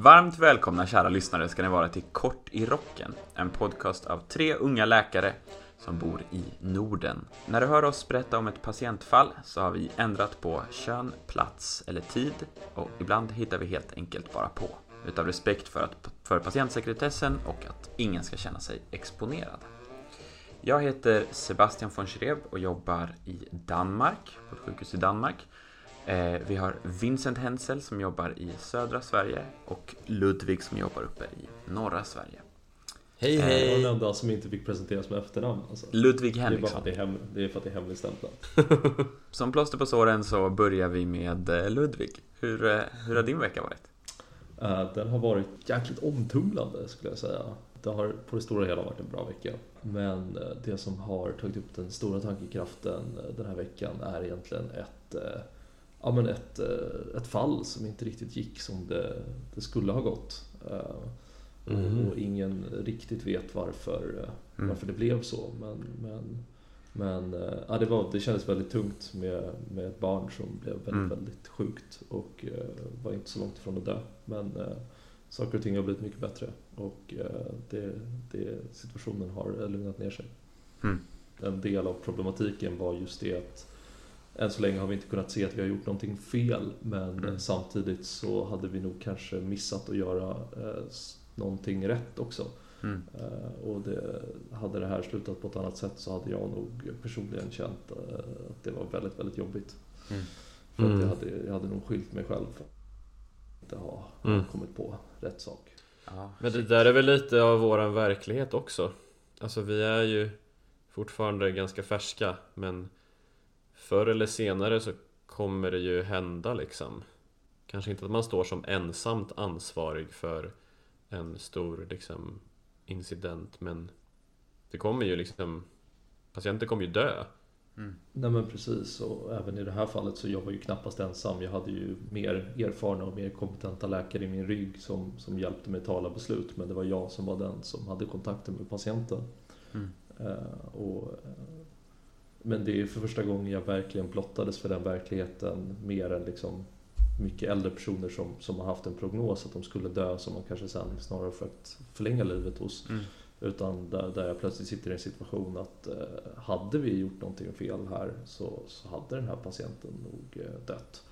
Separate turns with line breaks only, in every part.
Varmt välkomna kära lyssnare ska ni vara till Kort i rocken, en podcast av tre unga läkare som bor i Norden. När du hör oss berätta om ett patientfall så har vi ändrat på kön, plats eller tid och ibland hittar vi helt enkelt bara på. Utav respekt för, att, för patientsekretessen och att ingen ska känna sig exponerad. Jag heter Sebastian von Schreeb och jobbar i Danmark, på ett sjukhus i Danmark. Eh, vi har Vincent Hensel som jobbar i södra Sverige och Ludvig som jobbar uppe i norra Sverige.
Hej
Det var
hej!
den enda som inte fick presenteras med efternamn alltså.
Ludvig
Det är bara för
Henriksson.
att det är, hem, det är, för att det är hemligstämplat.
Som plåster på såren så börjar vi med eh, Ludvig. Hur, eh, hur har din vecka varit?
Eh, Den har varit jäkligt omtumlande skulle jag säga. Det har på det stora hela varit en bra vecka. Men eh, det som har tagit upp den stora tankekraften eh, den här veckan är egentligen ett, eh, ja, men ett, eh, ett fall som inte riktigt gick som det, det skulle ha gått. Eh,
Mhm.
Och ingen riktigt vet varför, eh,
Mm.
varför det blev så. Men, men, men ja, det, var, det kändes väldigt tungt med, med ett barn som blev väldigt,
Mm.
väldigt sjukt och var inte så långt ifrån att dö. Men saker och ting har blivit mycket bättre och det, det, situationen har lugnat ner sig.
Mm.
En del av problematiken var just det att än så länge har vi inte kunnat se att vi har gjort någonting fel men
Mm.
samtidigt så hade vi nog kanske missat att göra eh, någonting rätt också.
Mm.
Eh, och det, hade det här slutat på ett annat sätt så hade jag nog personligen känt eh, att det var väldigt, väldigt jobbigt.
Mm.
För att
Mm.
jag, hade, jag hade nog skilt mig själv för att inte ha
Mm.
kommit på rätt sak.
Ja,
Men det där är väl lite av våran verklighet också Alltså vi är ju fortfarande ganska färska men Förr eller senare så kommer det ju hända liksom Kanske inte att man står som ensamt ansvarig för en stor liksom incident men Det kommer ju liksom Patienter kommer ju dö
Mm.
Nej men precis, och även i det här fallet så jag var ju knappast ensam. Jag hade ju mer erfarna och mer kompetenta läkare i min rygg som, som hjälpte mig tala beslut. Men det var jag som var den som hade kontakten med patienten.
Mm.
Eh, och, eh, men det är för första gången jag verkligen blottades för den verkligheten mer än liksom mycket äldre personer som, som har haft en prognos att de skulle dö som man kanske sen snarare försökt förlänga livet hos.
Mm.
Utan där, där jag plötsligt sitter i en situation att eh, hade vi gjort någonting fel här så, så hade den här patienten nog eh, dött.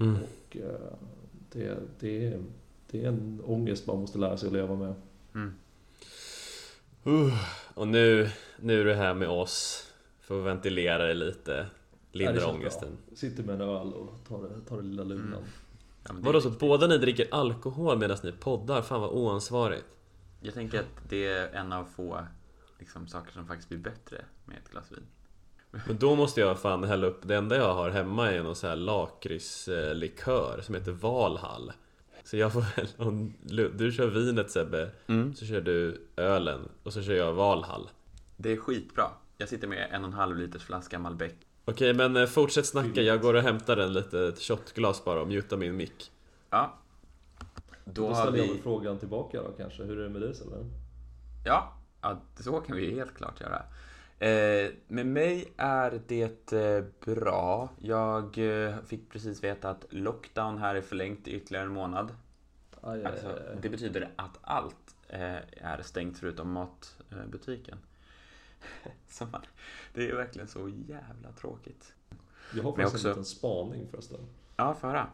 mm.
Och eh, det, det, är, det är en ångest man måste lära sig att leva med.
Mm.
Uh, Och nu, nu är du här med oss Får ventilera det lite
Ja,
Lindra
känns
ångesten
bra. Sitter med en öl och tar det, tar det lilla lugnan.
Mm. Ja,
Vadå så
viktigt.
båda ni dricker alkohol medan ni poddar? Fan vad oansvarigt
Jag tänker att det är en av få liksom, saker som faktiskt blir bättre med ett glas vin.
Men då måste jag fan hälla upp, det enda jag har hemma är någon sån här lakritslikör som heter Valhall Så jag får väl, om du kör vinet Sebbe,
Mm.
så kör du ölen och så kör jag Valhall
Det är skitbra. Jag sitter med en och en halv liters flaska Malbec.
Okej men eh, fortsätt snacka, jag går och hämtar en litet shotglas bara och mutar min mick
Ja.
Då,
Då har
ställer jag
vi...
väl frågan tillbaka då kanske. Hur är det med dig Sebbe?
Ja, ja, så kan vi helt klart göra. Eh, med mig är det eh, bra. Jag eh, fick precis veta att lockdown här är förlängt i ytterligare en månad.
Aj, aj,
Alltså,
aj, aj.
det betyder att allt är stängt förutom matbutiken. Så man, det är verkligen så jävla tråkigt.
Jag har faktiskt
också-
en liten spaning förresten.
Ja, få höra.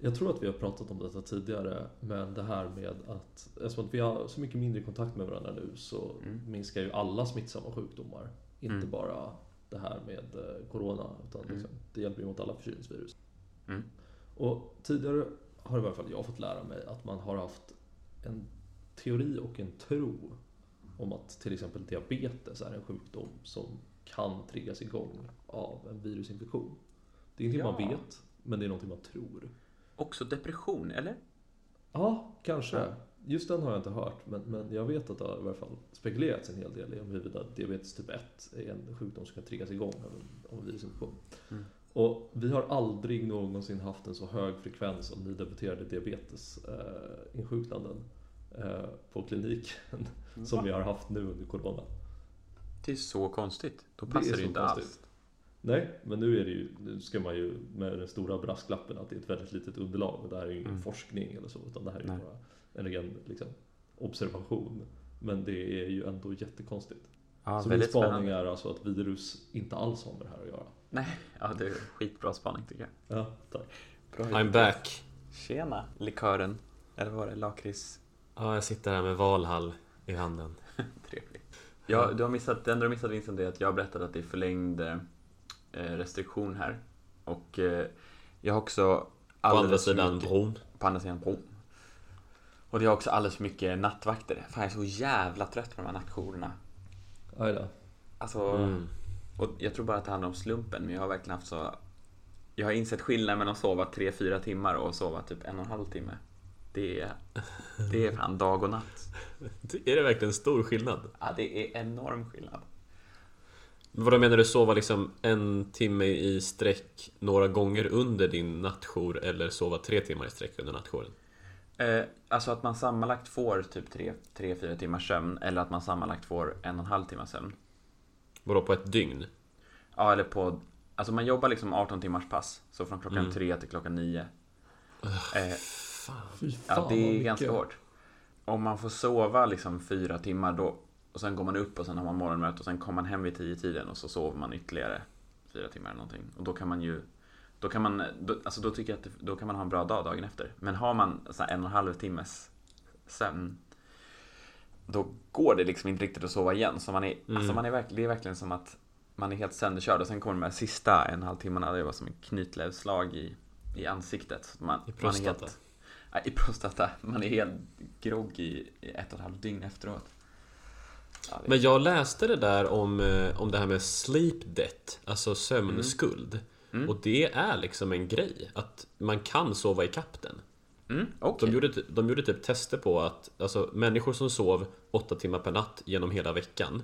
Jag tror att vi har pratat om detta tidigare, men det här med att eftersom att vi har så mycket mindre kontakt med varandra nu så
Mm.
minskar ju alla smittsamma sjukdomar. Inte
Mm.
bara det här med eh, Corona, utan
Mm.
liksom, det hjälper ju mot alla förkylningsvirus.
Mm.
Och tidigare har i varje fall jag fått lära mig att man har haft en teori och en tro om att till exempel diabetes är en sjukdom som kan triggas igång av en virusinfektion. Det är ingenting man
Ja.
vet, men det är någonting man tror.
Också depression, eller?
Ja, kanske.
Ja.
Just den har jag inte hört, men, men jag vet att det har i alla fall spekulerats en hel del i om huruvida diabetes typ 1 är en sjukdom som kan triggas igång av en, av en virusinfektion.
Mm.
Och vi har aldrig någonsin haft en så hög frekvens av nydebuterade diabetesinsjuknanden eh, på kliniken som
Va?
vi har haft nu under corona.
Det är så konstigt. Då
Det
passar
är
det,
så
ju inte
konstigt.
alls.
Nej, men nu är det ju, nu ska man ju med den stora brasklappen att det är ett väldigt litet underlag och det här är ju ingen
Mm.
forskning eller så utan det här är ju
Nej.
bara en ren liksom, observation. Men det är ju ändå jättekonstigt.
Ja,
så min spaning
spännande.
är alltså att virus inte alls har med det här att göra.
Nej, ja det är skitbra spaning tycker jag.
Ja, tack.
Bra
I'm back!
Tjena, likören. Eller var det lakrits?
Ja, jag sitter här med Valhall i handen.
Trevligt. Ja, du har missat, det enda du har missat Vincent är att jag berättade att det är förlängd eh, restriktion här. Och eh, jag har också
På andra sidan
mycket-
bron.
På andra sidan bron. Och det är också alldeles för mycket nattvakter. Fan, jag är så jävla trött på de här nattjourerna.
Aj då.
Alltså,
Mm.
och jag tror bara att det handlar om slumpen, men jag har verkligen haft så... Jag har insett skillnaden mellan att sova 3-4 timmar och sova typ en och en halv timme. Det är, det är fan dag och natt.
Är det verkligen stor skillnad?
Ja, det är enorm skillnad.
Vad menar du sova liksom en timme i sträck några gånger under din nattjour eller sova tre timmar i sträck under nattjouren?
Eh, alltså att man sammanlagt får typ 3-4 timmars sömn eller att man sammanlagt får en och en halv timmars sömn.
Vadå på ett dygn?
Ja, eller på... Alltså man jobbar liksom 18 timmars pass. Så från klockan
Mm.
3 till klockan 9. Eh,
Fan.
Fy fan
ja, det är ganska hårt. Om man får sova liksom 4 timmar då och sen går man upp och sen har man morgonmöte och sen kommer man hem vid 10 tiden och så sover man ytterligare 4 timmar eller någonting. Och då kan man ju... Då kan man, då, alltså då tycker jag att det, då kan man ha en bra dag dagen efter. Men har man så här en och en halv timmes sömn då går det liksom inte riktigt att sova igen. Så man är,
Mm.
alltså man är det är verkligen som att man är helt sönderkörd och sen kommer de här sista en och en halv timmarna, det var som en knytnävsslag i, i ansiktet. Så Man,
I
Man är
prostata.
helt, I prostata. Man är helt grogg i, ett och ett halvt dygn efteråt. Ja,
Men jag läste det där om, eh, om det här med sleep debt, alltså sömnskuld.
Mm.
Och det är liksom en grej, att man kan sova i den.
mm, okej.
De gjorde, de gjorde typ tester på att alltså, människor som sov 8 timmar per natt genom hela veckan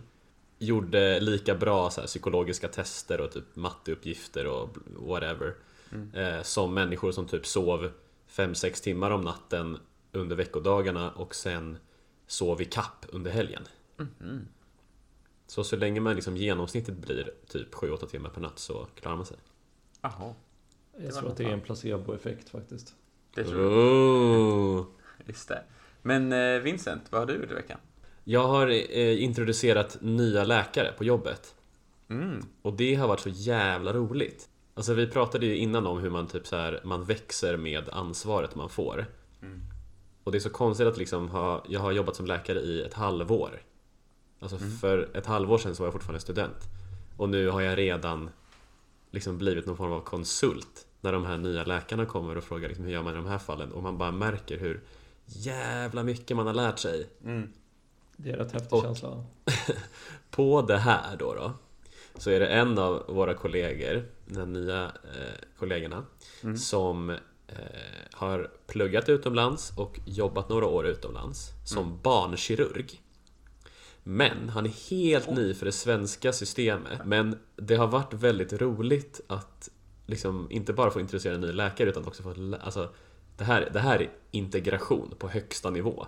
gjorde lika bra så här, psykologiska tester och typ matteuppgifter och whatever
Mm.
eh, som människor som typ sov 5-6 timmar om natten under veckodagarna och sen sov i kapp under helgen.
Mhm.
Så så länge man liksom genomsnittet blir typ 7-8 timmar per natt så klarar man sig.
Jaha,
Jag tror att det är en placeboeffekt faktiskt.
det tror jag.
Oh.
Just det. Men eh, Vincent, vad har du gjort i veckan?
Jag har eh, introducerat nya läkare på jobbet.
Mm,
Och det har varit så jävla roligt. Alltså vi pratade ju innan om hur man typ så här, man växer med ansvaret man får.
Mm.
Och det är så konstigt att liksom ha, jag har jobbat som läkare i ett halvår. Alltså
Mm.
för ett halvår sedan så var jag fortfarande student. Och nu har jag redan liksom blivit någon form av konsult. När de här nya läkarna kommer och frågar liksom, hur gör man i de här fallen? Och man bara märker hur jävla mycket man har lärt sig.
mm,
Det är rätt häftig
Och-
känsla.
På det här då, då så är det en av våra kollegor, de nya eh, kollegorna,
Mm.
som eh, har pluggat utomlands och jobbat några år utomlands som barnkirurg. Men han är helt ny för det svenska systemet. Men det har varit väldigt roligt att liksom inte bara få introducera en ny läkare utan också få alltså, det, här, det här är integration på högsta nivå.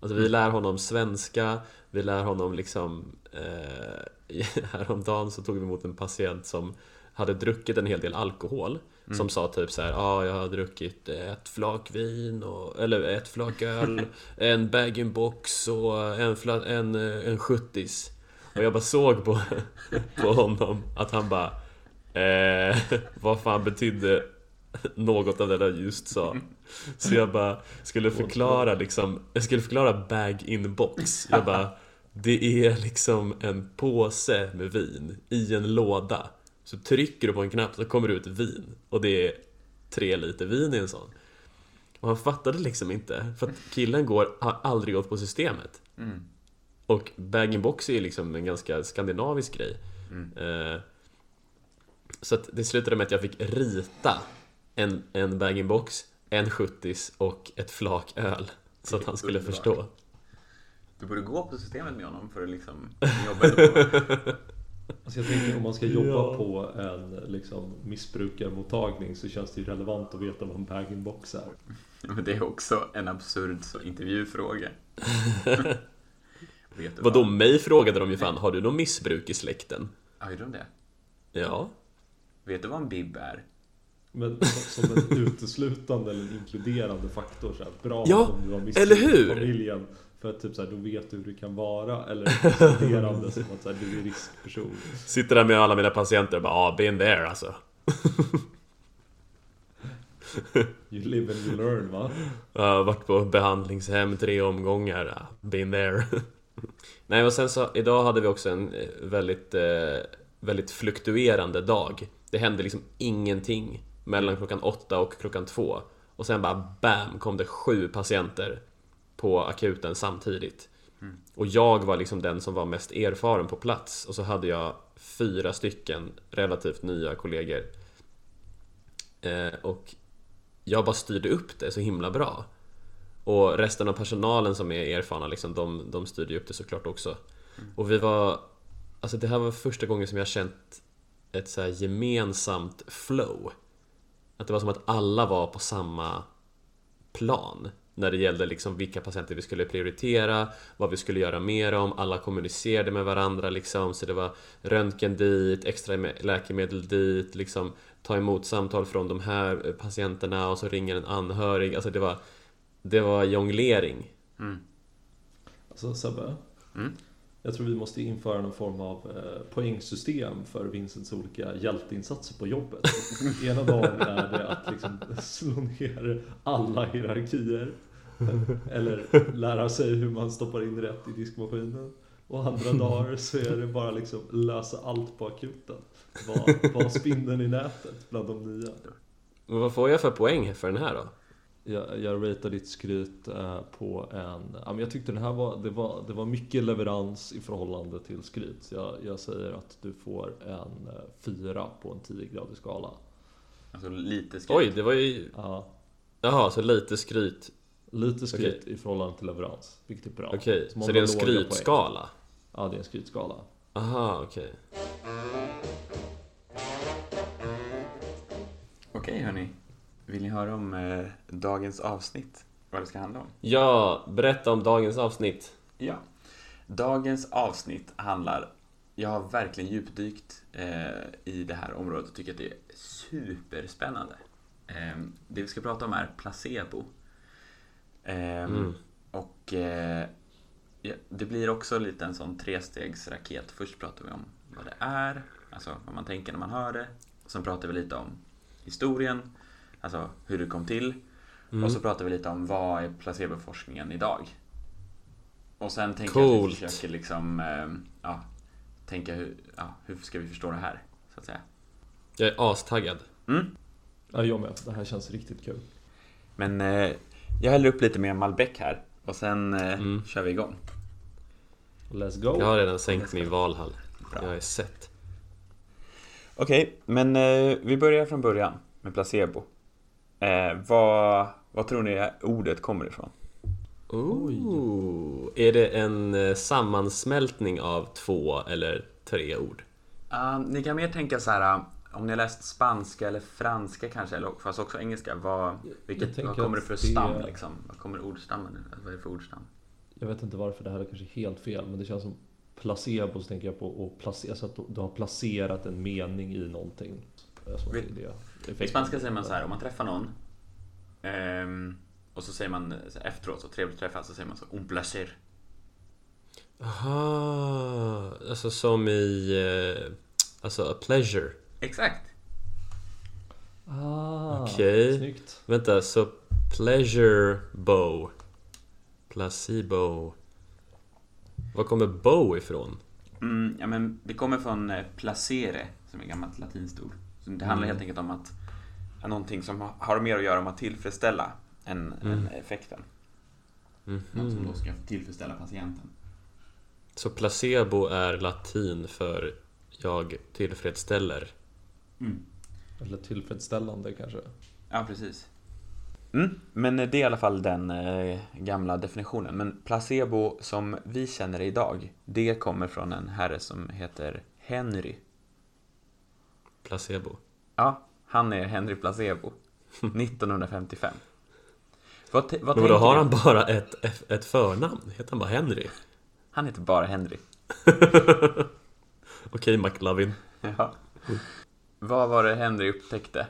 Alltså vi lär honom svenska, vi lär honom liksom eh, Häromdagen så tog vi emot en patient som hade druckit en hel del alkohol Som sa typ så här, ja ah, jag har druckit ett flak vin och, Eller ett flak öl En bag-in-box och en, fla, en, en sjuttis. Och jag bara såg på, på honom att han bara eh, Vad fan betydde något av det där just sa. Så jag bara skulle förklara liksom Jag skulle förklara bag-in-box Jag bara Det är liksom en påse med vin i en låda. Så trycker du på en knapp så kommer det ut vin. Och det är tre liter vin i en sån. Och han fattade liksom inte För att killen går, har aldrig gått på systemet.
Mm,
Och bag-in-box är ju liksom en ganska skandinavisk grej.
Mm.
Eh, Så att det slutade med att jag fick rita en, en bag-in-box, en sjuttis och ett flak öl Så att han skulle förstå
Du borde gå på systemet med honom för att liksom jobba på.
Alltså jag tänker om man ska jobba
Ja.
på en liksom, missbrukarmottagning så känns det ju relevant att veta vad en bag-in-box är.
Men det är också en absurd så intervjufråga. Vet du
Vadå,
vad?
mig frågade de ju fan, har du någon missbruk i släkten?
Ja, gjorde de det?
Ja,
Vet du vad en bib är?
Men som en uteslutande eller en inkluderande faktor så här, Bra
Ja,
om du har
hur?
familjen För att typ så här, då vet du hur du kan vara Eller exkluderande som att så här, du är riskperson
Sitter där med alla mina patienter och bara ah, been there alltså.
You live and you learn va?
Jag har varit på behandlingshem tre omgångar. ja, Been there. Nej och sen så, idag hade vi också en eh, väldigt, eh, väldigt fluktuerande dag. Det hände liksom ingenting mellan klockan åtta och klockan två. Och sen bara BAM kom det sju patienter på akuten samtidigt. Och jag var liksom den som var mest erfaren på plats. Och så hade jag fyra stycken relativt nya kollegor. Eh, och jag bara styrde upp det så himla bra. Och resten av personalen som är erfarna liksom, de, de styrde upp det såklart också. Och vi var... Alltså det här var första gången som jag känt ett så här gemensamt flow. Att det var som att alla var på samma plan. När det gällde liksom vilka patienter vi skulle prioritera, vad vi skulle göra mer om, alla kommunicerade med varandra liksom. Så det var röntgen dit, extra läkemedel dit, liksom ta emot samtal från de här patienterna och så ringer en anhörig. Alltså det var, det var jonglering.
Mm.
Alltså Sebbe
Mm.
Jag tror vi måste införa någon form av eh, poängsystem för Vincents olika hjälteinsatser på jobbet. Ena dagen är det att liksom slå ner alla hierarkier. Eller lära sig hur man stoppar in rätt i diskmaskinen. Och andra dagar så är det bara liksom lösa allt på akuten. Var, var spindeln i nätet bland de nya.
Men vad får jag för poäng för den här då?
Jag, jag ratear ditt skryt eh, på en... Ja, men jag tyckte den här var det, var... det var mycket leverans i förhållande till skryt. Så jag, jag säger att du får en eh, fyra på en 10-gradig skala.
Alltså lite skryt.
Oj, det var ju...
Ja,
Jaha, så lite skryt.
lite skryt i förhållande till leverans, vilket är bra.
Okej,
Så man
så det är en
poäng.
skrytskala?
Ja, det är en skrytskala.
Aha, okej.
Okej hörni. Vill ni höra om eh, dagens avsnitt? Vad det ska handla om?
Ja, berätta om dagens avsnitt.
Ja. Dagens avsnitt handlar... Jag har verkligen djupdykt eh, i det här området och tycker att det är superspännande. Eh, det vi ska prata om är placebo. Eh,
Mm.
Och eh, ja, det blir också lite en sån trestegsraket. Först pratar vi om vad det är, alltså vad man tänker när man hör det. Sen pratar vi lite om historien, alltså hur det kom till.
Mm.
Och så pratar vi lite om vad är placeboforskningen idag? Och sen tänker jag att
Coolt.
vi försöker liksom, eh, ja, tänka hur, ja, hur ska vi förstå det här? Så att säga.
Jag är astaggad.
Mm.
Ja, jag med. Det här känns riktigt kul.
Men eh, jag häller upp lite mer Malbec här och sen eh,
Mm.
kör vi igång.
Let's go!
Jag har redan sänkt min valhall.
Bra.
Jag är sett.
Okej, men eh, vi börjar från början med placebo. Eh, vad, vad tror ni ordet kommer ifrån?
Ooh. Är det en eh, sammansmältning av två eller tre ord?
Uh, ni kan mer tänka så här, uh, om ni har läst spanska eller franska kanske, eller fast också engelska, vad, vilket, vad kommer det för
det-
stam liksom? Vad kommer ordstammen? Vad är det för ordstam?
Jag vet inte varför det här är kanske helt fel, men det känns som placebo så tänker jag på att placera, så att du har placerat en mening i någonting.
Vet-
det
I spanska säger man så här, om man träffar någon ehm, och så säger man så här, efteråt, så trevligt att träffas, så säger man så un placer.
Aha, alltså som i... Eh, alltså a pleasure.
Exakt!
Ah,
Okej.
snyggt.
Vänta, så pleasure bow. Placebo. Var kommer bow ifrån?
Mm, ja, men det kommer från eh, placere, som är ett gammalt latinskt ord. Det handlar
Mm.
helt enkelt om att någonting som har- mer att göra med att tillfredsställa än,
Mm.
än effekten. Något som då ska tillfredsställa patienten.
Så placebo är latin för jag tillfredsställer.
Mm.
Eller tillfredsställande kanske.
Ja, precis. Mm, men det är i alla fall den eh, gamla definitionen. Men placebo som vi känner det idag, det kommer från en herre som heter Henry.
Placebo.
Ja, han är Henry Placebo. 1955. Vad, te- vad
Men
tänker
då har
du?
han bara ett, ett förnamn? Heter han bara Henry?
Han heter bara Henry.
Okej, McLovin.
Ja. Vad var det Henry upptäckte?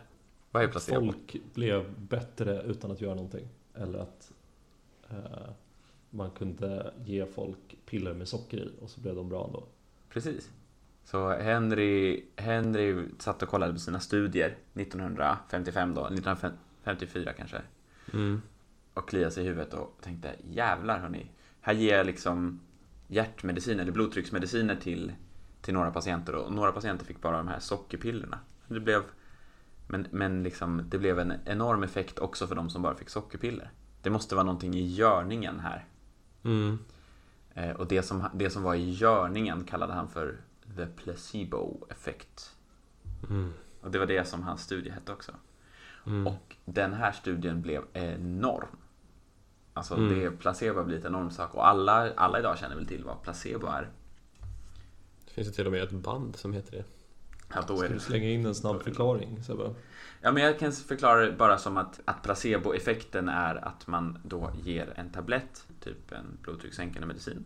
Vad är placebo?
Folk blev bättre utan att göra någonting. Eller att eh, man kunde ge folk piller med socker i och så blev de bra ändå.
Precis. Så Henry, Henry satt och kollade på sina studier 1955 då, 1954 kanske.
Mm.
Och kliade sig i huvudet och tänkte jävlar hörni. Här ger jag liksom hjärtmedicin eller blodtrycksmediciner till, till några patienter och några patienter fick bara de här sockerpillerna. Det blev, men, men liksom, det blev en enorm effekt också för de som bara fick sockerpiller. Det måste vara någonting i görningen här.
Mm.
Eh, och det som, det som var i görningen kallade han för the placebo effect.
Mm.
Och det var det som hans studie hette också.
Mm.
Och den här studien blev enorm. Alltså
Mm.
det, placebo har blivit en enorm sak och alla, alla idag känner väl till vad placebo är.
Det finns ju till och med ett band som heter det.
Ja, då
Ska du slänga in en snabb förklaring Sebbe?
ja men jag kan förklara det bara som att, att placeboeffekten är att man då ger en tablett, typ en blodtryckssänkande medicin,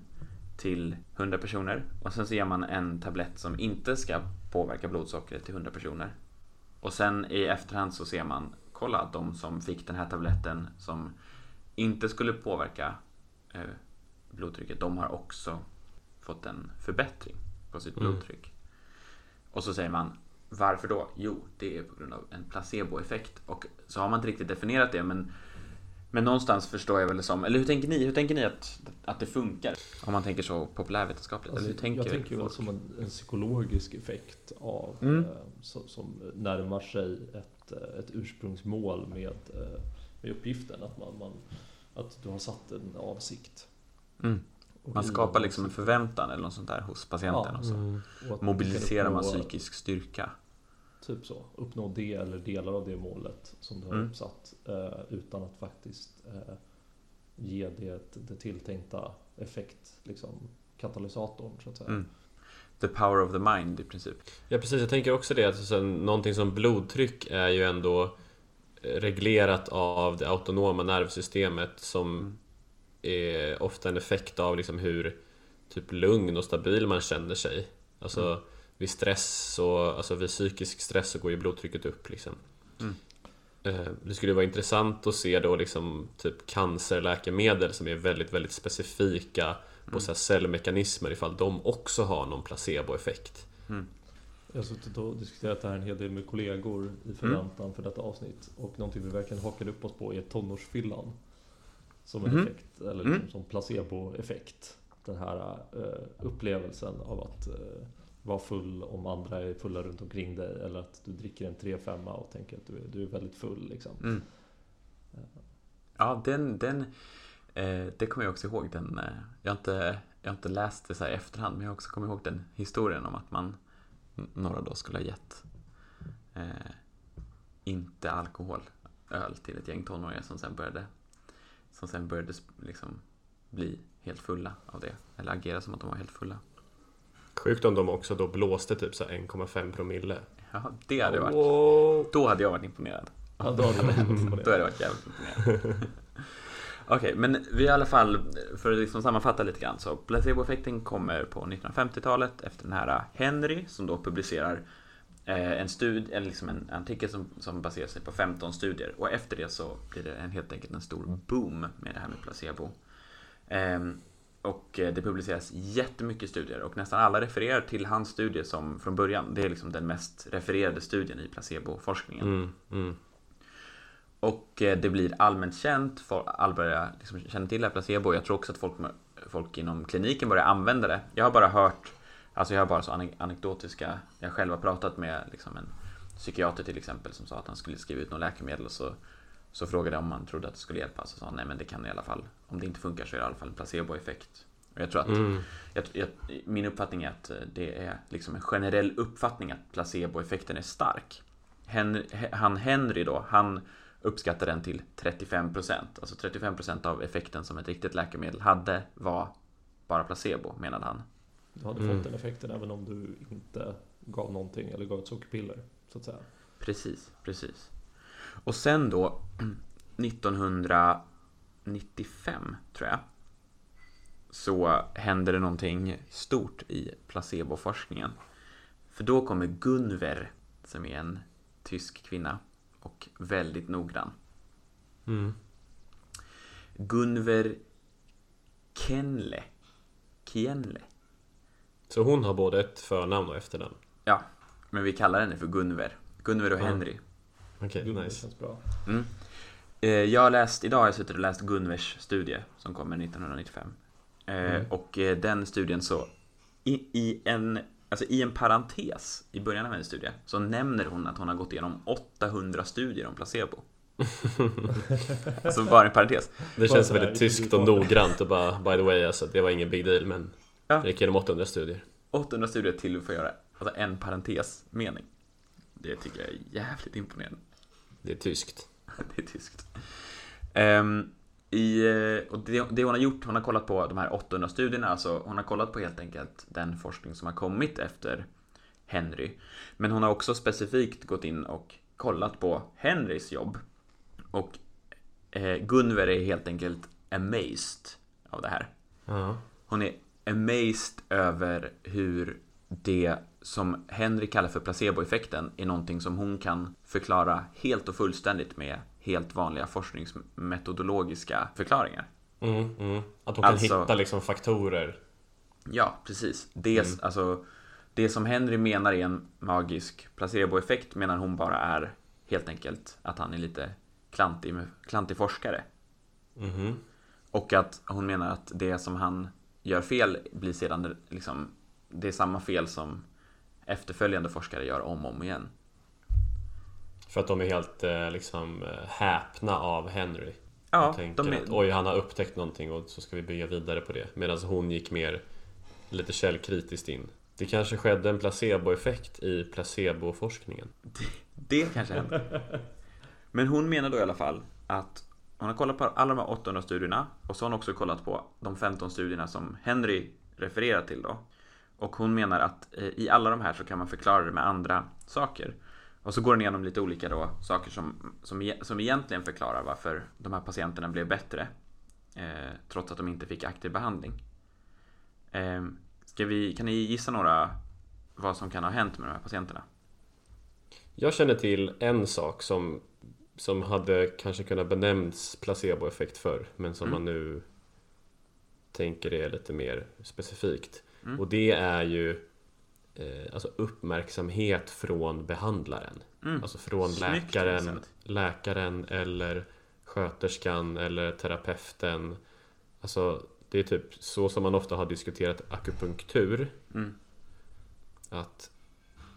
till 100 personer. Och sen så ger man en tablett som inte ska påverka blodsockret till 100 personer. Och sen i efterhand så ser man, kolla de som fick den här tabletten som inte skulle påverka eh, blodtrycket, de har också fått en förbättring på sitt
Mm.
blodtryck. Och så säger man, varför då? Jo, det är på grund av en placeboeffekt. Och så har man inte riktigt definierat det, men, men någonstans förstår jag väl det som, eller hur tänker ni? Hur tänker ni att, att det funkar? Om man tänker så populärvetenskapligt.
Alltså,
eller hur tänker
jag tänker väl som en, en psykologisk effekt av
Mm.
eh, som, som närmar sig ett, eh, ett ursprungsmål med, eh, med uppgiften att, man, man, att du har satt en avsikt.
Mm. Man skapar liksom en förväntan eller något sånt där hos patienten.
Ja.
och så.
Mm.
och
Mobiliserar man psykisk styrka.
Typ så, uppnå det eller delar av det målet som du har
Mm.
uppsatt eh, utan att faktiskt eh, ge det, det tilltänkta effekt, liksom katalysatorn så att säga.
Mm. The power of the mind i princip.
Ja precis, jag tänker också det att sen, någonting som blodtryck är ju ändå eh, reglerat av det autonoma nervsystemet som
Mm.
är ofta en effekt av liksom hur typ lugn och stabil man känner sig. Alltså
Mm.
Vid stress och alltså vid psykisk stress så går ju blodtrycket upp liksom.
Mm.
Eh, Det skulle vara intressant att se då liksom typ cancerläkemedel som är väldigt, väldigt specifika på
Mm.
så här cellmekanismer ifall de också har någon placeboeffekt.
Mm.
Jag har suttit och diskuterat det här en hel del med kollegor i förväntan för detta avsnitt. Och någonting vi verkligen hakade upp oss på är tonårsfyllan. Som en
Mhm.
effekt, eller
Mm.
liksom som placeboeffekt. Den här eh, upplevelsen av att eh, vara full om andra är fulla runt omkring dig. Eller att du dricker en 3-5 och tänker att du är, du är väldigt full. Liksom.
Mm. Ja, den, den eh, det kommer jag också ihåg. Den, eh, jag, har inte, jag har inte läst det så här i efterhand, men jag också kommit ihåg den historien om att man några då skulle ha gett eh, inte alkohol, öl till ett gäng tonåringar som sen började, som sen började liksom bli helt fulla av det. Eller agera som att de var helt fulla.
Sjukt om de också då blåste typ så här 1,5 promille.
Ja, det hade varit,
Wow.
då hade jag varit imponerad.
Ja, då hade
Då hade jag varit jävligt imponerad. Okej, men vi i alla fall, för att liksom sammanfatta lite grann så placeboeffekten kommer på 1950-talet efter den här Henry som då publicerar eh, en, stud, eller liksom en artikel som, som baserar sig på 15 studier och efter det så blir det en, helt enkelt en stor boom med det här med placebo. Ehm, och eh, det publiceras jättemycket studier och nästan alla refererar till hans studie som från början, det är liksom den mest refererade studien i placeboforskningen.
Mm, mm.
Och eh, det blir allmänt känt, alla börjar liksom känna till det här placebo. Jag tror också att folk, folk inom kliniken börjar använda det. Jag har bara hört, alltså jag har bara så ane- anekdotiska, jag själv har pratat med liksom en psykiater till exempel som sa att han skulle skriva ut något läkemedel och så, så frågade jag om man trodde att det skulle hjälpa. Så sa han nej men det kan i alla fall, om det inte funkar så är det i alla fall en placeboeffekt. Och jag tror att
Mm.
jag, jag, min uppfattning är att eh, det är liksom en generell uppfattning att placeboeffekten är stark. Hen, han Henry då, han uppskattar den till 35%. Alltså 35% av effekten som ett riktigt läkemedel hade var bara placebo, menade han.
Du hade
Mm.
fått den effekten även om du inte gav någonting eller gav ett sockerpiller. Så att säga.
Precis, precis. Och sen då 1995 tror jag så händer det någonting stort i placeboforskningen. För då kommer Gunver som är en tysk kvinna och väldigt noggrann.
Mm.
Gunver Kenle. Kienle.
Så hon har både ett förnamn och efternamn?
Ja, men vi kallar henne för Gunver. Gunver och. Henry.
Okej,
det
nice.
känns bra.
Mm. Eh, Jag har läst, idag har jag suttit och läst Gunvers studie som kommer 1995. Eh,
Mm.
Och eh, den studien så, i, i, en, alltså i en parentes i början av hennes studie så nämner hon att hon har gått igenom 800 studier om placebo. alltså bara en parentes.
Det känns väldigt tyskt och noggrant och bara by the way alltså, det var ingen big deal men
Ja.
det gick igenom 800 studier.
800 studier till för att göra alltså en parentesmening. Det tycker jag är jävligt imponerande.
Det är tyskt.
det är tyskt. Ehm, i, eh, och det, det hon har gjort, hon har kollat på de här 800 studierna, alltså hon har kollat på helt enkelt den forskning som har kommit efter Henry. Men hon har också specifikt gått in och kollat på Henrys jobb. Och eh, Gunver är helt enkelt amazed av det här.
Ja.
Hon är amazed över hur det som Henry kallar för placeboeffekten är någonting som hon kan förklara helt och fullständigt med helt vanliga forskningsmetodologiska förklaringar.
Mm, mm. Att hon kan
Alltså-
hitta liksom faktorer.
Ja, precis. Det,
Mm.
alltså, det som Henry menar är en magisk placeboeffekt menar hon bara är helt enkelt att han är lite klantig, klantig forskare.
Mhm.
Och att hon menar att det som han gör fel blir sedan liksom, det är samma fel som efterföljande forskare gör om och om igen.
För att de är helt eh, liksom eh, häpna av Henry.
Ja,
och tänker
de är,
att oj, han har upptäckt någonting och så ska vi bygga vidare på det. Medan hon gick mer lite källkritiskt in. Det kanske skedde en placeboeffekt i placeboforskningen.
det kanske händer. Men hon menar då i alla fall att hon har kollat på alla de här 800 studierna och så har hon också kollat på de 15 studierna som Henry refererar till då. Och hon menar att eh, i alla de här så kan man förklara det med andra saker. Och så går hon igenom lite olika då, saker som, som, e- som egentligen förklarar varför de här patienterna blev bättre. Eh, trots att de inte fick aktiv behandling. Eh, vi, kan ni gissa några vad som kan ha hänt med de här patienterna?
Jag känner till en sak som, som hade kanske kunnat benämnts placeboeffekt förr men som
Mm.
man nu tänker är lite mer specifikt.
Mm.
Och det är ju eh, alltså uppmärksamhet från behandlaren.
Mm.
Alltså från
Snyggt
läkaren, läkaren eller sköterskan eller terapeuten. Alltså det är typ så som man ofta har diskuterat akupunktur.
Mm.
Att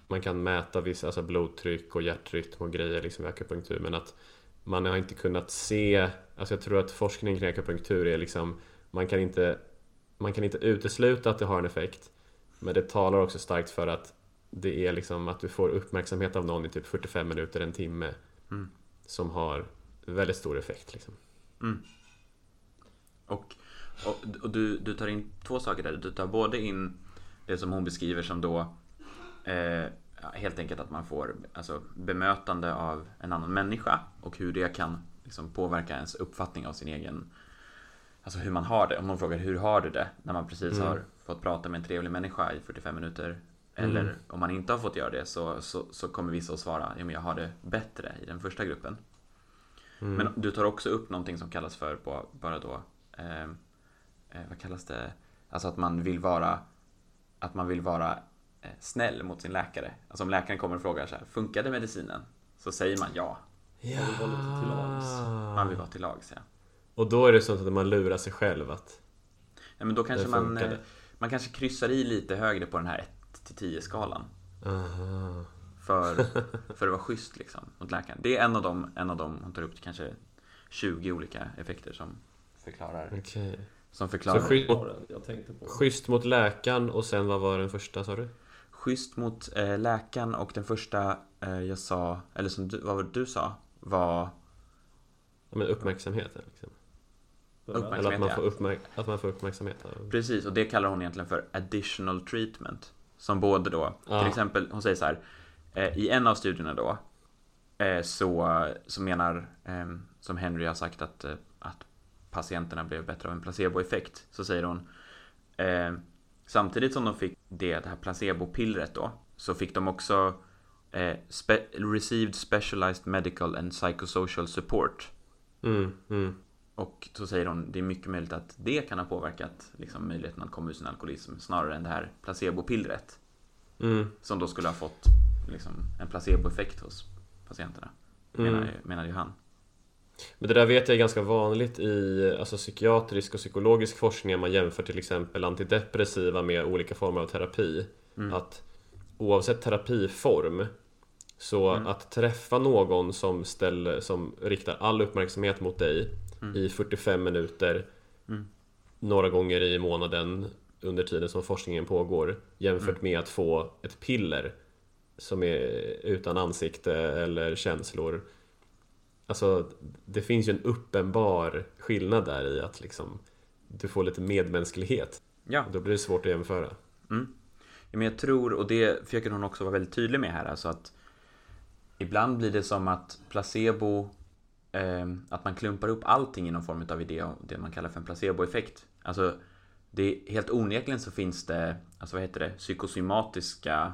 man kan mäta vissa, alltså blodtryck och hjärtrytm och grejer liksom i akupunktur men att man har inte kunnat se, alltså jag tror att forskning kring akupunktur är liksom man kan inte man kan inte utesluta att det har en effekt men det talar också starkt för att det är liksom att du får uppmärksamhet av någon i typ 45 minuter, en timme
Mm.
som har väldigt stor effekt liksom.
Och, och, och du, du tar in två saker där. Du tar både in det som hon beskriver som då eh, helt enkelt att man får alltså, bemötande av en annan människa och hur det kan liksom, påverka ens uppfattning av sin egen Alltså hur man har det. Om någon frågar hur har du det? När man precis
Mm.
har fått prata med en trevlig människa i 45 minuter. Eller
Mm.
om man inte har fått göra det så, så, så kommer vissa att svara ja, men jag har det bättre i den första gruppen.
Mm.
Men du tar också upp någonting som kallas för på, bara då, eh, eh, vad kallas det? Alltså att man vill vara, att man vill vara eh, snäll mot sin läkare. Alltså om läkaren kommer och frågar så här, funkade medicinen? Så säger man ja,
ja.
vill vara till lags.
man vill vara till lags. Ja.
Och då är det så att man lurar sig själv att
Ja, men då kanske man, eh, man kanske kryssar i lite högre på den här 1-10 skalan.
aha,
För, för att vara schysst liksom mot läkaren. Det är en av dem, en av dem hon tar upp kanske 20 olika effekter som förklarar.
okej.
Som förklarar.
Så schysst mot,
var den jag tänkte på.
schysst mot läkaren och sen vad var den första sa du?
Schysst mot eh, läkaren och den första eh, jag sa, eller som du, vad var det du sa, var
Ja, men uppmärksamheten liksom. Eller att man, får uppmärk- att man får uppmärksamhet.
Precis, och det kallar hon egentligen för additional treatment. Som både då,
Ja.
till exempel, hon säger så här, eh, i en av studierna då, eh, så, så menar, eh, som Henry har sagt att, eh, att patienterna blev bättre av en placeboeffekt, så säger hon, eh, samtidigt som de fick det, det här placebopillret då, så fick de också eh, spe received specialized medical and psychosocial support.
Mm, mm.
Och så säger hon, det är mycket möjligt att det kan ha påverkat liksom, möjligheten att komma ur sin alkoholism snarare än det här placebopillret.
Mm.
Som då skulle ha fått liksom, en placeboeffekt hos patienterna.
Mm.
Menar, menar ju han.
Men det där vet jag är ganska vanligt i alltså, psykiatrisk och psykologisk forskning när man jämför till exempel antidepressiva med olika former av terapi.
Mm.
Att oavsett terapiform så
Mm.
att träffa någon som, ställer, som riktar all uppmärksamhet mot dig
Mm.
i 45 minuter
Mm.
några gånger i månaden under tiden som forskningen pågår jämfört
Mm.
med att få ett piller som är utan ansikte eller känslor Alltså det finns ju en uppenbar skillnad där i att liksom du får lite medmänsklighet
Ja,
Då blir det svårt att jämföra
Mm. Ja, men jag tror, och det försöker hon också vara väldigt tydlig med här, alltså att ibland blir det som att placebo, att man klumpar upp allting i någon form av idé, det man kallar för en placeboeffekt. Alltså, det är, helt onekligen så finns det, alltså vad heter det, psykosomatiska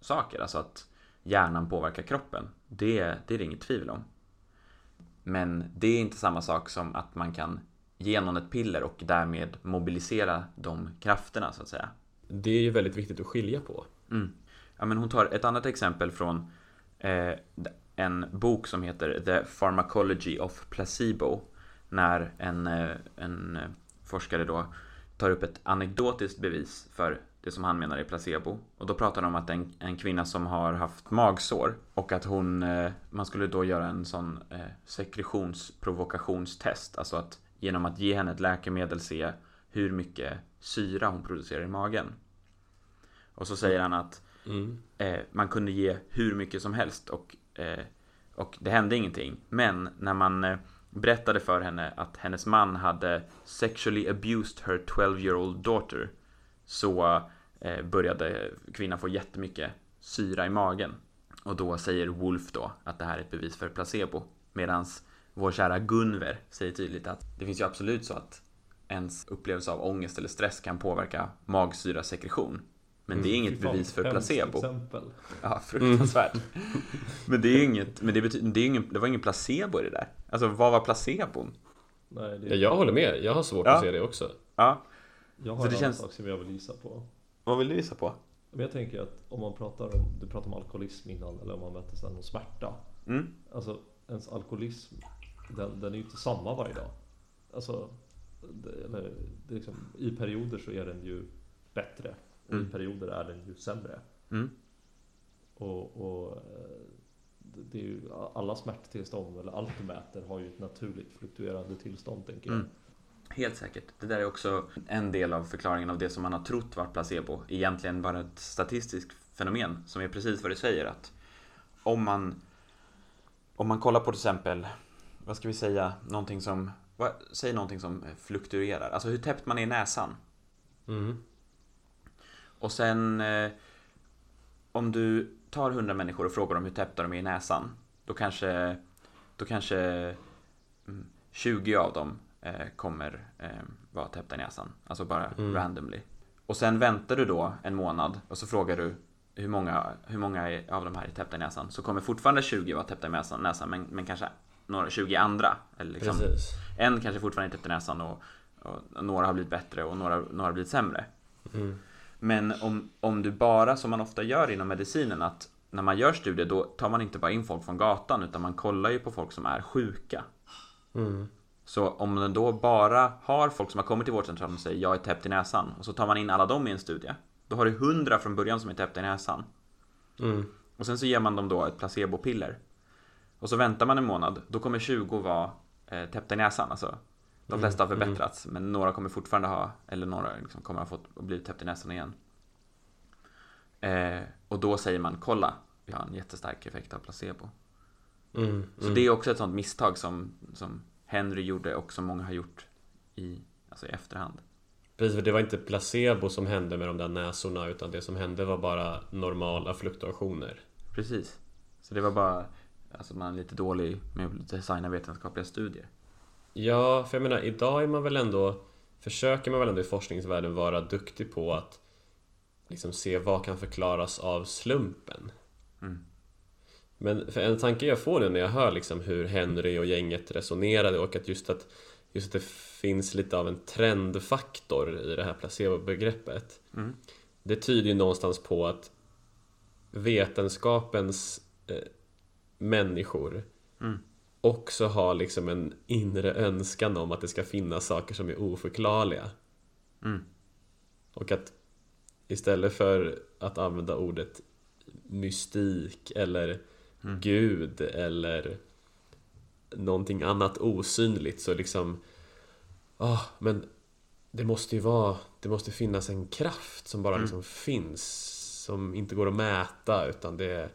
saker, alltså att hjärnan påverkar kroppen. Det, det är det inget tvivel om. Men det är inte samma sak som att man kan ge någon ett piller och därmed mobilisera de krafterna så att säga.
Det är ju väldigt viktigt att skilja på
Mm. Ja, men hon tar ett annat exempel från eh, en bok som heter The Pharmacology of Placebo. När en, eh, en forskare då tar upp ett anekdotiskt bevis för det som han menar är placebo. Och då pratar de om att en, en kvinna som har haft magsår och att hon, eh, man skulle då göra en sån eh, sekretionsprovoktionstest. Alltså att genom att ge henne ett läkemedel se hur mycket syra hon producerar i magen. Och så säger han att
mm.
eh, man kunde ge hur mycket som helst och, Eh, och det hände ingenting. Men när man eh, berättade för henne att hennes man hade sexually abused her 12 year old daughter så eh, började kvinnan få jättemycket syra i magen. Och då säger Wolf då att det här är ett bevis för placebo. Medan vår kära Gunver säger tydligt att det finns ju absolut så att ens upplevelse av ångest eller stress kan påverka magsyrasekretion. Men det är inget bevis för placebo.
Exempel.
Ja, fruktansvärt. Men det är inget, men det, betyder, det, är ingen, det var ingen placebo i det där. Alltså vad var placebon?
Nej, det,
ja, Jag håller med, jag har svårt
Ja.
att se det också
Ja,
jag
så
har
det
en
känns-
annan sak som jag vill visa på.
vad vill du visa på?
Men jag tänker att om man pratar om, du pratade om alkoholism innan eller om man mäter sen om smärta.
Mm,
Alltså ens alkoholism, den, den är ju inte samma varje dag. Alltså, det, eller, det är liksom, i perioder så är den ju bättre och
Mm.
i perioder är den ju sämre.
mm,
Och, och eh, det är ju, alla smärttillstånd eller allt du mäter har ju ett naturligt fluktuerande tillstånd tänker jag.
Mm. Helt säkert. Det där är också en del av förklaringen av det som man har trott var placebo. Egentligen bara ett statistiskt fenomen som är precis vad det säger att om man om man kollar på till exempel vad ska vi säga, någonting som vad, säg någonting som fluktuerar, alltså hur täppt man är i näsan.
mm.
Och sen eh, om du tar 100 människor och frågar dem hur täppta de är i näsan, då kanske, då kanske mm, 20 av dem eh, kommer eh, vara täppta i näsan. Alltså bara
Mm.
randomly. Och sen väntar du då en månad och så frågar du hur många, hur många av de här är täppta i näsan. Så kommer fortfarande 20 vara täppta i näsan, näsan men, men kanske några 20 andra. Eller liksom,
Precis
en kanske fortfarande är täppt i näsan och, och några har blivit bättre och några, några har blivit sämre.
mm.
Men om, om du bara, som man ofta gör inom medicinen, att när man gör studier då tar man inte bara in folk från gatan utan man kollar ju på folk som är sjuka.
Mm.
Så om man då bara har folk som har kommit till vårdcentralen och säger jag är täppt i näsan och så tar man in alla dem i en studie. Då har du 100 från början som är täppta i näsan.
Mm.
Och sen så ger man dem då ett placebopiller. Och så väntar man en månad, då kommer 20 vara eh, täppta i näsan. Alltså, de
Mm,
flesta har
mm.
förbättrats, men några kommer fortfarande ha, eller några liksom kommer ha fått bli täppt i näsan igen. Eh, och då säger man, kolla, vi har en jättestark effekt av placebo.
Mm.
Så
mm.
det är också ett sånt misstag som, som Henry gjorde och som många har gjort i, alltså i efterhand.
Precis, för det var inte placebo som hände med de där näsorna utan det som hände var bara normala fluktuationer
Precis. Så det var bara, alltså man är lite dålig med att designa vetenskapliga studier.
Ja, för jag menar idag är man väl ändå Försöker man väl ändå i forskningsvärlden vara duktig på att liksom se vad kan förklaras av slumpen
Mm.
Men för en tanke jag får nu när jag hör liksom hur Henry och gänget resonerade och att just att, just att det finns lite av en trendfaktor i det här placebo-begreppet.
Mm.
Det tyder ju någonstans på att vetenskapens eh, människor
Mm.
Också har liksom en inre önskan om att det ska finnas saker som är oförklarliga.
Mm.
Och att istället för att använda ordet mystik eller
Mm.
gud eller någonting annat osynligt så liksom ah, men det måste ju vara det måste finnas en kraft som bara
Mm.
liksom finns som inte går att mäta utan det är,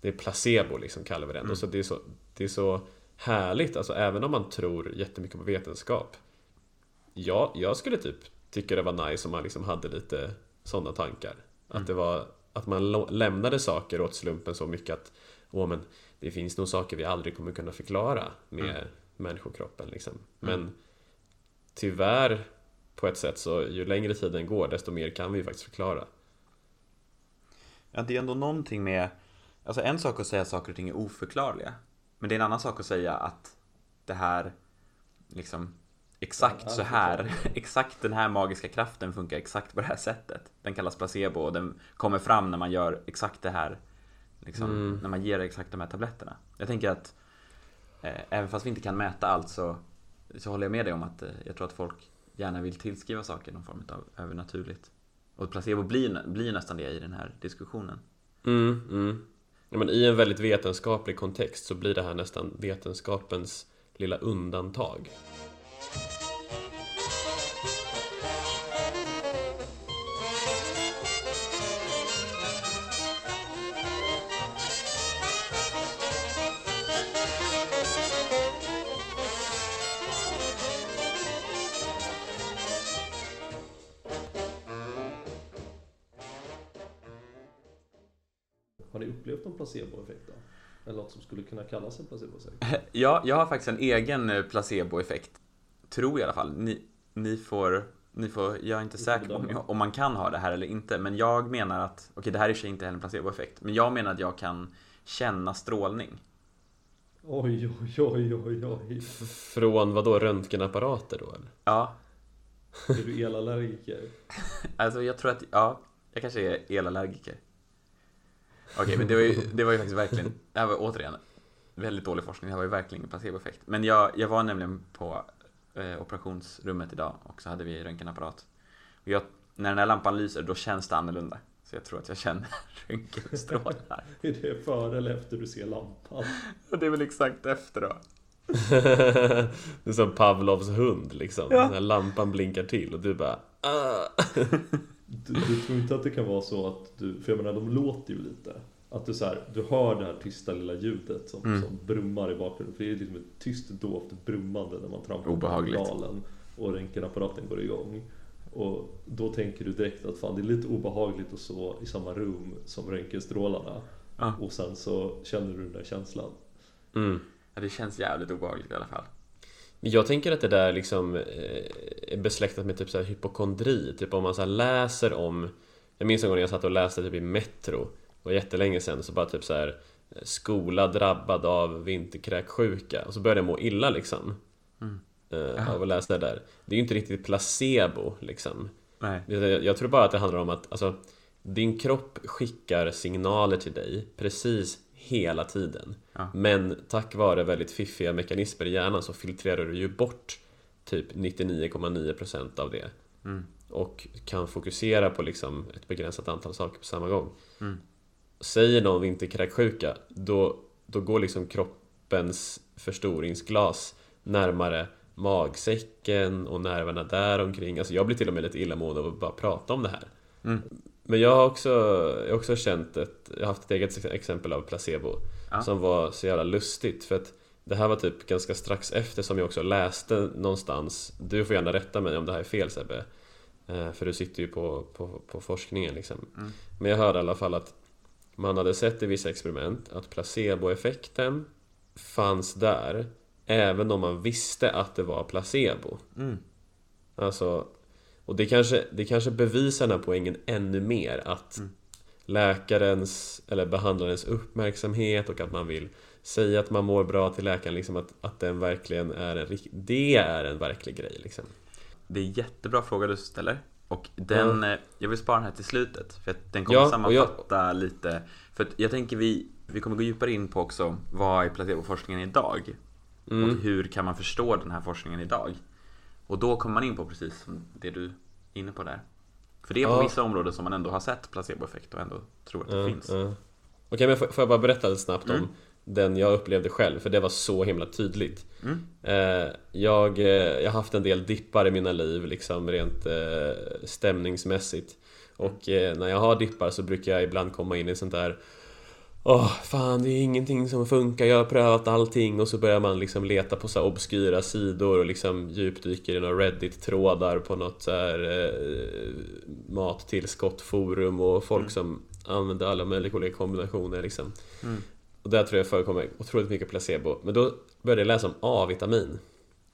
det är placebo liksom kallar vi den
Mm.
och så det är så det är så härligt alltså även om man tror jättemycket på vetenskap Ja, jag skulle typ tycka det var nice om man liksom hade lite sådana tankar.
Mm.
Att det var att man lämnade saker åt slumpen så mycket att Åh men det finns nog saker vi aldrig kommer kunna förklara med
Mm.
människokroppen liksom. Men tyvärr på ett sätt så ju längre tiden går desto mer kan vi ju faktiskt förklara.
Ja, det är ändå någonting med Alltså en sak att säga att saker och ting är oförklarliga Men det är en annan sak att säga att Det här Liksom Exakt så här Exakt den här magiska kraften funkar exakt på det här sättet. Den kallas placebo och den kommer fram när man gör exakt det här Liksom
Mm.
När man ger exakt de här tabletterna. Jag tänker att eh, Även fast vi inte kan mäta allt så Så håller jag med dig om att eh, Jag tror att folk gärna vill tillskriva saker någon form av övernaturligt. Och placebo blir, blir nästan det i den här diskussionen.
Mm, mm. Ja, men I en väldigt vetenskaplig kontext så blir det här nästan vetenskapens lilla undantag.
Placeboeffekt då? Eller något som skulle kunna kallas en placeboeffekt?
Ja, jag har faktiskt en egen eh, placeboeffekt. Tror jag i alla fall. Ni, ni får, ni får, jag är inte
får
säker på om, jag, om man kan ha det här eller inte. Men jag menar att, okej det här är i sig inte heller en placeboeffekt. Men jag menar att jag kan känna strålning.
Oj, oj, oj, oj, oj.
Från vad då röntgenapparater då eller?
Ja,
Är du elallergiker?
alltså jag tror att, ja, jag kanske är elallergiker. Okej, men det var, ju, det var ju faktiskt verkligen, det här var återigen väldigt dålig forskning, det här var ju verkligen en placeboeffekt. Men jag, jag var nämligen på eh, operationsrummet idag och så hade vi röntgenapparat. Och jag, när den här lampan lyser, då känns det annorlunda. Så jag tror att jag känner röntgenstrålar.
Är det före eller efter du ser lampan?
Det är väl exakt efter då.
det är som Pavlovs hund liksom.
Ja.
När lampan blinkar till och du bara ah.
Du, du tror inte att det kan vara så att du, för jag menar de låter ju lite. Att du så här, du hör det här tysta lilla ljudet som,
Mm.
som brummar i bakgrunden. För det är liksom ett tyst dovt brummande när man trampar
Obehagligt.
på pedalen och röntgenapparaten går igång. Och då tänker du direkt att fan det är lite obehagligt att stå i samma rum som röntgenstrålarna.
Ja.
Och sen så känner du den där känslan.
mm.
Ja, det känns jävligt obehagligt i alla fall.
Jag tänker att det där liksom eh, är besläktat med typ så här hypokondri. Typ om man så läser om Jag minns en gång jag satt och läste typ i Metro Det var jättelänge sedan så bara typ så här eh, Skola drabbad av vinterkräksjuka och så började jag må illa liksom
Mm.
eh, Av att läsa det där Det är ju inte riktigt placebo liksom
Nej.
Jag jag tror bara att det handlar om att alltså, din kropp skickar signaler till dig precis hela tiden.
Ja.
Men tack vare väldigt fiffiga mekanismer i hjärnan så filtrerar du ju bort typ 99,9% av det.
Mm.
Och kan fokusera på liksom ett begränsat antal saker på samma gång.
Mm.
Säger någon vinterkräksjuka, då, då går liksom kroppens förstoringsglas närmare magsäcken och nerverna där omkring. Alltså jag blir till och med lite illamående av att bara prata om det här.
Mm.
Men jag har också, jag har också känt ett, jag har haft ett eget exempel av placebo
Ja.
som var så jävla lustigt för att det här var typ ganska strax efter som jag också läste någonstans Du får gärna rätta mig om det här är fel Sebbe Eh, För du sitter ju på, på, på forskningen liksom
Mm.
Men jag hörde i alla fall att man hade sett i vissa experiment att placeboeffekten fanns där Även om man visste att det var placebo
Mm.
Alltså, och det kanske, det kanske bevisar den här poängen ännu mer att
Mm.
läkarens eller behandlarens uppmärksamhet och att man vill säga att man mår bra till läkaren, liksom att, att den verkligen är en, det är en verklig grej liksom.
Det är jättebra fråga du ställer. Och den, eh, jag vill spara den här till slutet. För att den kommer
Ja,
sammanfatta lite. För att jag tänker vi, vi kommer gå djupare in på också vad är placeboforskningen idag?
Mm.
Och hur kan man förstå den här forskningen idag? Och då kommer man in på precis det du är inne på där. För det är på
Ja.
vissa områden som man ändå har sett placeboeffekt och ändå tror att det
Ja,
finns.
ja. Okej, men får, får jag bara berätta lite snabbt
Mm.
om den jag upplevde själv, för det var så himla tydligt.
Mm.
Eh, jag, eh, jag har haft en del dippar i mina liv, liksom rent eh, stämningsmässigt. Och eh, när jag har dippar så brukar jag ibland komma in i sånt där Åh, fan det är ingenting som funkar, jag har prövat allting och så börjar man liksom leta på så obskyra sidor och liksom djupdyker i några Reddit-trådar på något så här eh, mattillskottforum och folk
Mm.
som använder alla möjliga olika kombinationer liksom.
Mm.
Och där tror jag förekommer otroligt mycket placebo. Men då började jag läsa om A-vitamin.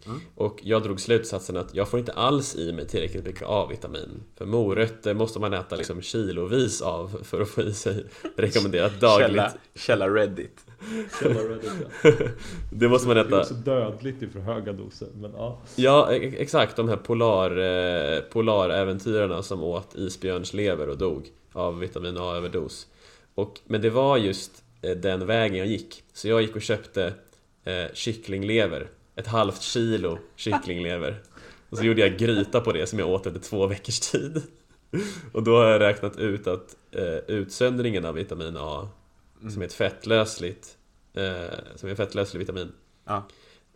Mm.
Och jag drog slutsatsen att jag får inte alls i mig tillräckligt mycket A-vitamin. För morötter måste man äta liksom kilovis av för att få i sig rekommenderat dagligt.
Källa, källa Reddit.
Källa Reddit, ja.
Det måste man
Det är
äta.
också dödligt i för höga doser, men ja.
Ja, e- exakt. De här polar, eh, polaräventyrarna som åt isbjörnslever och dog av vitamin A-överdos. Och, men det var just eh, den vägen jag gick. Så jag gick och köpte eh, kycklinglever. Ett halvt kilo kycklinglever. Och så gjorde jag gryta på det som jag åt under två veckors tid. Och då har jag räknat ut att eh, utsöndringen av vitamin A, som är ett fettlösligt, eh, som är en fettlöslig vitamin,
Ja,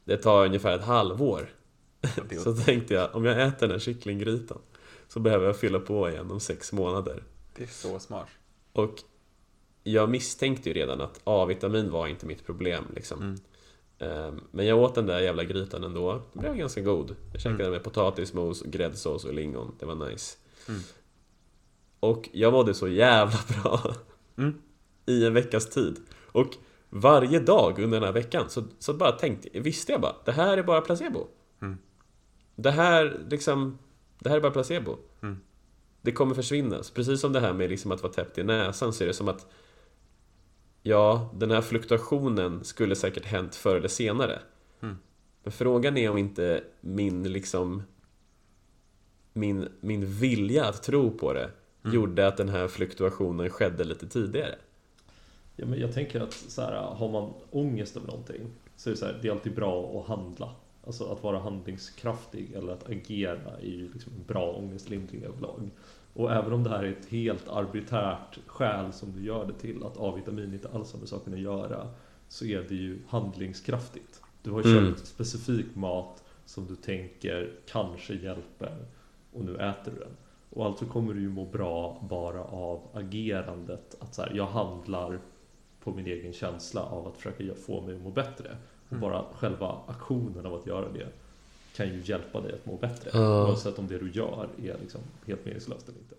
det tar ungefär ett halvår. Så tänkte jag, om jag äter den här kycklinggrytan så behöver jag fylla på igen om sex månader.
Det är så smart.
Och jag misstänkte ju redan att A-vitamin var inte mitt problem liksom.
Mm.
Ehm, Men jag åt den där jävla grytan ändå. Den blev ganska god. Jag käkade
Mm.
med potatismos, gräddsås och lingon. Det var nice.
Mm.
Och jag mådde så jävla bra
Mm.
i en veckas tid. Och varje dag under den här veckan så, så bara tänkte, visste jag bara, det här är bara placebo.
Mm.
Det här liksom, det här är bara placebo.
Mm.
Det kommer försvinna. Så precis som det här med liksom att vara täppt i näsan så är det som att Ja, den här fluktuationen skulle säkert hänt förr eller senare.
Mm.
Men frågan är om inte min liksom min, min vilja att tro på det
Mm.
gjorde att den här fluktuationen skedde lite tidigare.
Ja, men jag tänker att så här, har man ångest över någonting så är det, så här, det är alltid bra att handla. Alltså att vara handlingskraftig eller att agera är ju liksom bra ångestlindring överlag. Och även om det här är ett helt arbiträrt skäl som du gör det till, att A-vitamin inte alls har med saken att göra, så är det ju handlingskraftigt. Du har
Mm.
köpt specifik mat som du tänker kanske hjälper och nu äter du den. Och alltså kommer du ju må bra bara av agerandet. Att så här, jag handlar på min egen känsla av att försöka få mig att må bättre. Och
Mm.
bara själva aktionen av att göra det kan ju hjälpa dig att må bättre.
Ja.
Oavsett om det du gör är liksom helt meningslöst eller inte.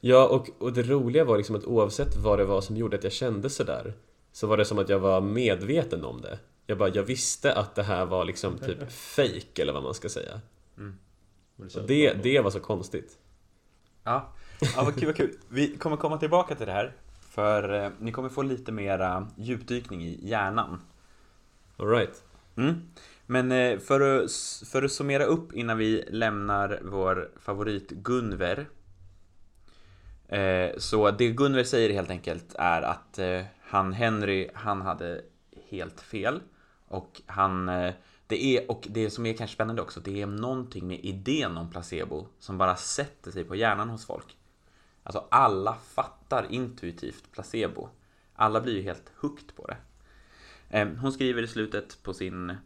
Ja, och, och det roliga var liksom att oavsett vad det var som gjorde att jag kände sådär Så var det som att jag var medveten om det Jag bara, jag visste att det här var liksom typ fake eller vad man ska säga
känns
det,
bra.
det var så konstigt
Ja, ja vad kul, vad kul. Vi kommer komma tillbaka till det här. För eh, ni kommer få lite mera djupdykning i hjärnan.
Alright
Mm. Men eh, för att, för att summera upp innan vi lämnar vår favorit Gunver. Eh, så det Gunver säger helt enkelt är att eh, han Henry, han hade helt fel. Och han, det är, och det som är kanske spännande också, det är någonting med idén om placebo som bara sätter sig på hjärnan hos folk. Alltså alla fattar intuitivt placebo. Alla blir ju helt hooked på det. Hon skriver i slutet på sin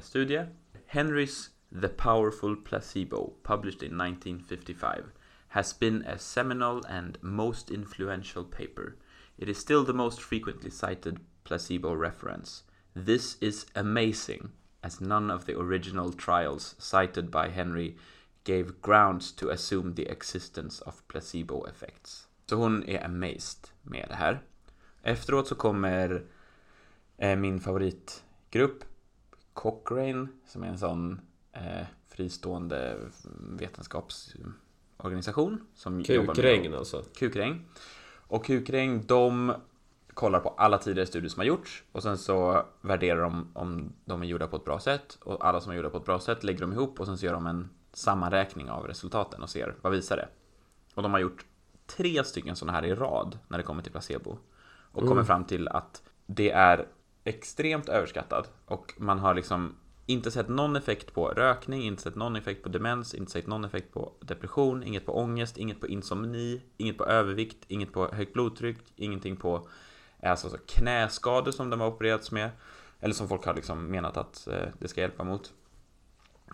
studie Henrys The Powerful Placebo, published in 1955, has been a seminal and most influential paper. It is still the most frequently cited placebo reference. This is amazing, as none of the original trials cited by Henry gave grounds to assume the existence of placebo effects. Så hon är amazed med det här. Efteråt så kommer eh, min favoritgrupp Cochrane som är en sån eh, fristående vetenskapsorganisation som jobbar med
Kukregn alltså
Kukregn. Och Hukring, de kollar på alla tidigare studier som har gjorts och sen så värderar de om de är gjorda på ett bra sätt och alla som är gjorda på ett bra sätt lägger de ihop och sen så gör de en sammanräkning av resultaten och ser vad visar det. Och de har gjort tre stycken sådana här i rad när det kommer till placebo och kommer fram till att det är extremt överskattad och man har liksom inte sett någon effekt på rökning, inte sett någon effekt på demens, inte sett någon effekt på depression, inget på ångest, inget på insomni, inget på övervikt, inget på högt blodtryck, ingenting på eh, alltså, alltså, knäskador som de har opererats med, eller som folk har liksom menat att eh, det ska hjälpa mot.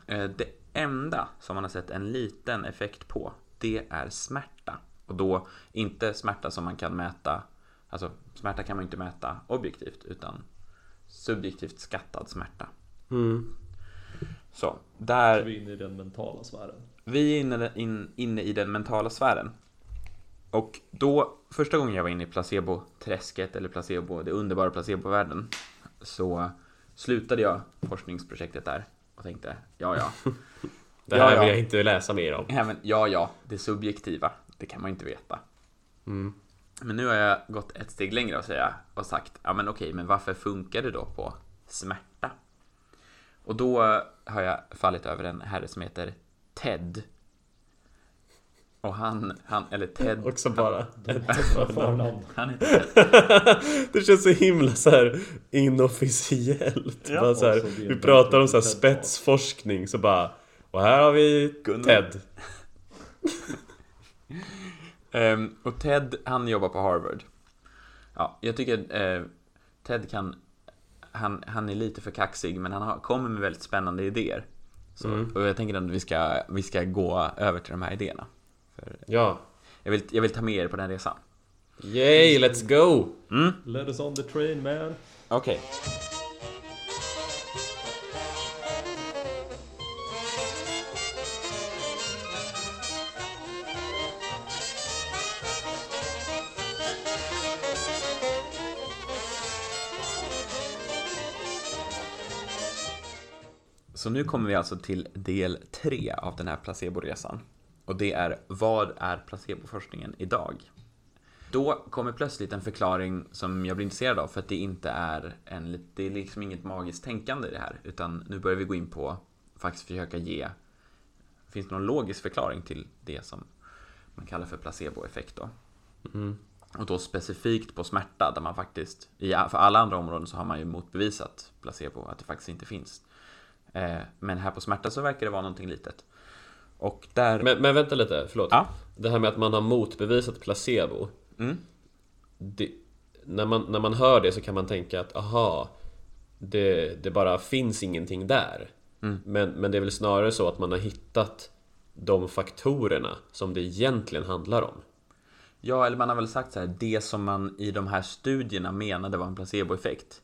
Eh, det enda som man har sett en liten effekt på, det är smärta. Och då inte smärta som man kan mäta, alltså smärta kan man inte mäta objektivt, utan subjektivt skattad smärta.
Mm.
Så, där...
Vi är inne i den mentala sfären.
Vi är inne, in, inne i den mentala sfären. Och då, första gången jag var inne i placebo-träsket eller placebo, det underbara placebo-världen, så slutade jag forskningsprojektet där och tänkte, ja ja.
Det här
Ja, ja.
vill jag inte läsa mer om.
ja, men, ja, ja, det subjektiva, det kan man ju inte veta.
Mm.
Men nu har jag gått ett steg längre och, säga, och sagt, ja men okej, men varför funkar det då på smärta? Och då har jag fallit över en herre som heter Ted. Och han, han eller Ted,
Också bara
Förnamn.
han heter Ted.
Det känns så himla så här inofficiellt.
Ja,
bara så här,
så
vi pratar om så här spetsforskning så bara Och här har vi
Gunnar.
Ted.
Ehm, och Ted, han jobbar på Harvard. Ja, jag tycker eh, Ted kan... Han, han är lite för kaxig, men han har, kommer med väldigt spännande idéer. Så,
Mm.
Och jag tänker att vi ska, vi ska gå över till de här idéerna. För
Ja.
jag, vill, jag vill ta med er på den resan.
Yay, let's go!
Mm,
Let us on the train man.
okej. Så nu kommer vi alltså till del tre av den här placeboresan. Och det är, vad är placeboforskningen idag? Då kommer plötsligt en förklaring som jag blir intresserad av för att det inte är en, det är liksom inget magiskt tänkande i det här. Utan nu börjar vi gå in på faktiskt försöka ge, finns det någon logisk förklaring till det som man kallar för placeboeffekt då?
Mm.
Och då specifikt på smärta där man faktiskt, i, för alla andra områden så har man ju motbevisat placebo, att det faktiskt inte finns. Eh, men här på smärta så verkar det vara någonting litet. Och där...
Men, men vänta lite, förlåt.
Ja.
Det här med att man har motbevisat placebo.
Mm.
Det, när, man, när man hör det så kan man tänka att aha, det, det bara finns ingenting där.
Mm.
Men, men det är väl snarare så att man har hittat de faktorerna som det egentligen handlar om.
Ja, eller man har väl sagt så här, det som man i de här studierna menade var en placeboeffekt.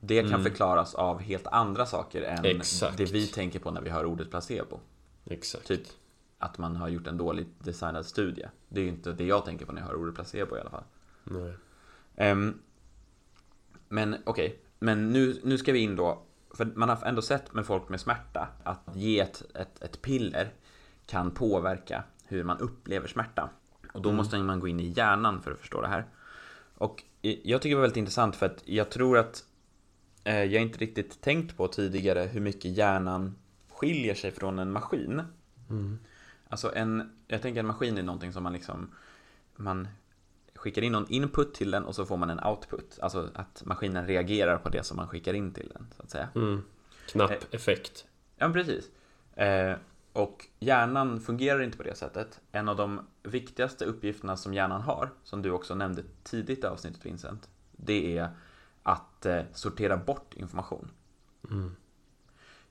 Det kan förklaras av helt andra saker än
Exakt.
det vi tänker på när vi hör ordet placebo.
Exakt.
Typ att man har gjort en dåligt designad studie. Det är ju inte det jag tänker på när jag hör ordet placebo i alla fall. Ehm, men okej, men nu, nu ska vi in då. För man har ändå sett med folk med smärta att ge ett, ett, ett piller kan påverka hur man upplever smärta. Och då måste man gå in i hjärnan för att förstå det här. Och jag tycker det var väldigt intressant för att jag tror att jag inte riktigt tänkt på tidigare hur mycket hjärnan skiljer sig från en maskin. Alltså en, jag tänker en maskin är någonting som man liksom man skickar in någon input till den och så får man en output. Alltså att maskinen reagerar på det som man skickar in till den, så att säga.
Mm. Knapp effekt.
Ja, precis. Eh, och hjärnan fungerar inte på det sättet. En av de viktigaste uppgifterna som hjärnan har, som du också nämnde tidigt i avsnittet Vincent, det är att eh, sortera bort information.
Mm.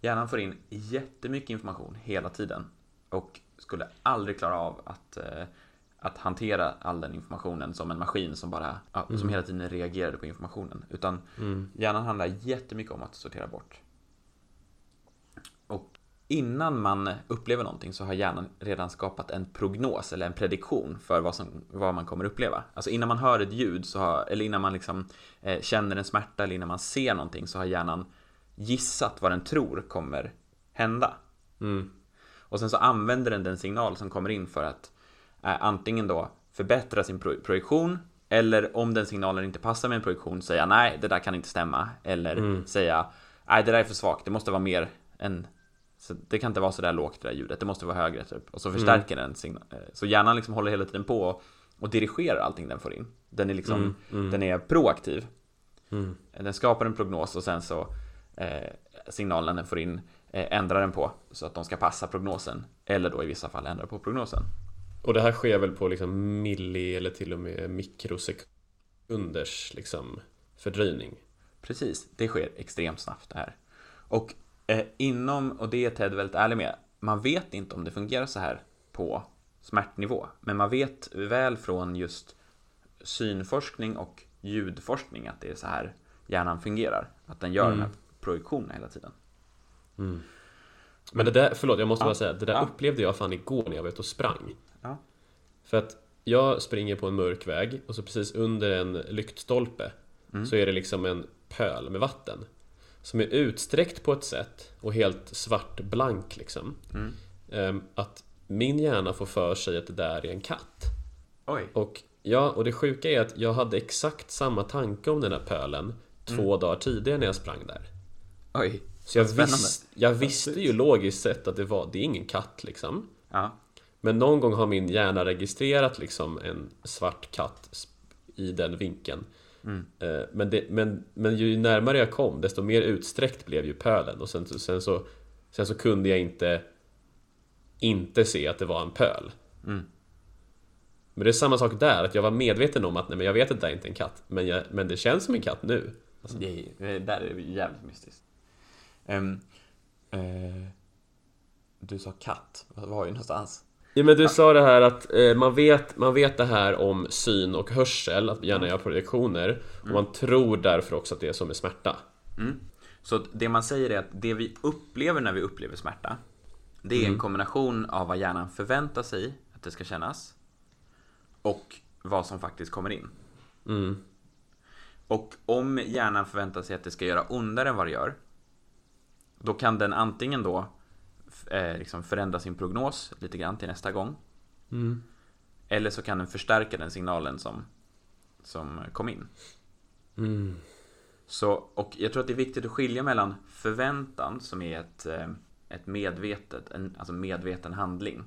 Hjärnan får in jättemycket information hela tiden och skulle aldrig klara av att, eh, att hantera all den informationen som en maskin som bara ja, som hela tiden reagerade på informationen. Utan
Mm.
hjärnan handlar jättemycket om att sortera bort. Innan man upplever någonting så har hjärnan redan skapat en prognos eller en prediktion för vad, som, vad man kommer uppleva. Alltså innan man hör ett ljud, så har, eller innan man liksom, eh, känner en smärta eller innan man ser någonting så har hjärnan gissat vad den tror kommer hända.
Mm.
Och sen så använder den den signal som kommer in för att eh, antingen då förbättra sin pro projektion eller om den signalen inte passar med en projektion säga nej, det där kan inte stämma eller säga nej, det där är för svagt, det måste vara mer än så det kan inte vara så där lågt det där ljudet, det måste vara högre typ. Och så förstärker den signal. Så hjärnan liksom håller hela tiden på och, och dirigerar allting den får in. Den är liksom, den är proaktiv. Den skapar en prognos och sen så eh, signalen den får in eh, ändrar den på så att de ska passa prognosen. Eller då i vissa fall ändra på prognosen.
Och det här sker väl på liksom milli eller till och med mikrosekunders liksom fördröjning?
Precis, det sker extremt snabbt det här. Och eh, inom, och det är Ted väldigt ärlig med, man vet inte om det fungerar så här på smärtnivå. Men man vet väl från just synforskning och ljudforskning att det är så här hjärnan fungerar. Att den gör den här projektionen hela tiden.
Men det där, förlåt jag måste
Ja.
bara säga, det där
Ja.
upplevde jag fan igår när jag var ute och sprang.
Ja.
För att jag springer på en mörk väg och så precis under en lyktstolpe så är det liksom en pöl med vatten. Som är utsträckt på ett sätt och helt svartblank liksom. Ehm, Att min hjärna får för sig att det där är en katt.
Oj.
Och, ja, och det sjuka är att jag hade exakt samma tanke om den där pölen två dagar tidigare när jag sprang där.
Oj.
Så jag, visst, jag visste ju logiskt sett att det var, det är ingen katt liksom.
Ja.
Men någon gång har min hjärna registrerat liksom en svart katt i den vinkeln. Eh, Men, det, men, men ju närmare jag kom desto mer utsträckt blev ju pölen och sen, sen, så, sen så kunde jag inte inte se att det var en pöl. Men det är samma sak där, att jag var medveten om att nej, men jag vet att det är inte är en katt men, jag, men det känns som en katt nu.
Alltså, det, är, det där är jävligt mystiskt. Ehm, eh, du sa katt, vad var ju någonstans?
Ja, men du sa det här att eh, man, vet, man vet det här om syn och hörsel, att hjärnan gör projektioner. Och man tror därför också att det är som med smärta.
Så att det man säger är att det vi upplever när vi upplever smärta Det är en kombination av vad hjärnan förväntar sig att det ska kännas Och vad som faktiskt kommer in.
Mm.
Och om hjärnan förväntar sig att det ska göra ondare än vad det gör Då kan den antingen då eh, liksom förändra sin prognos lite grann till nästa gång. Eller så kan den förstärka den signalen som, som kom in. Så, och jag tror att det är viktigt att skilja mellan förväntan som är ett, eh, ett medvetet, en, alltså medveten handling.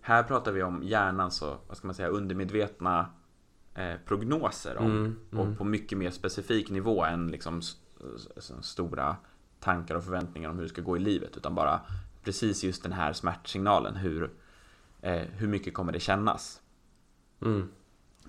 Här pratar vi om hjärnans och, vad ska man säga, undermedvetna eh, prognoser om, och på mycket mer specifik nivå än liksom stora tankar och förväntningar om hur det ska gå i livet utan bara precis just den här smärtsignalen, hur, eh, hur mycket kommer det kännas?
Mm.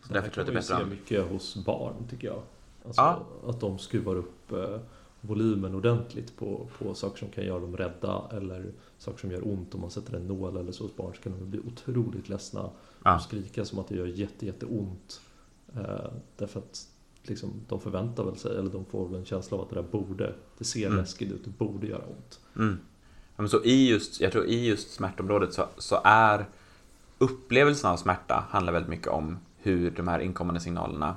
Så därför tror jag att det är bättre
mycket hos barn tycker jag. Alltså,
Ja.
Att de skruvar upp eh, volymen ordentligt på, på saker som kan göra dem rädda eller saker som gör ont om man sätter en nål eller så hos barn så kan de bli otroligt ledsna
Ja.
och skrika som att det gör jätte, jätte ont. Eh, därför att liksom, de förväntar väl sig, eller de får väl en känsla av att det där borde, det ser
Mm.
läskigt ut, det borde göra ont.
Mm. Ja, men så i just, jag tror i just smärtområdet så, så är upplevelsen av smärta handlar väldigt mycket om hur de här inkommande signalerna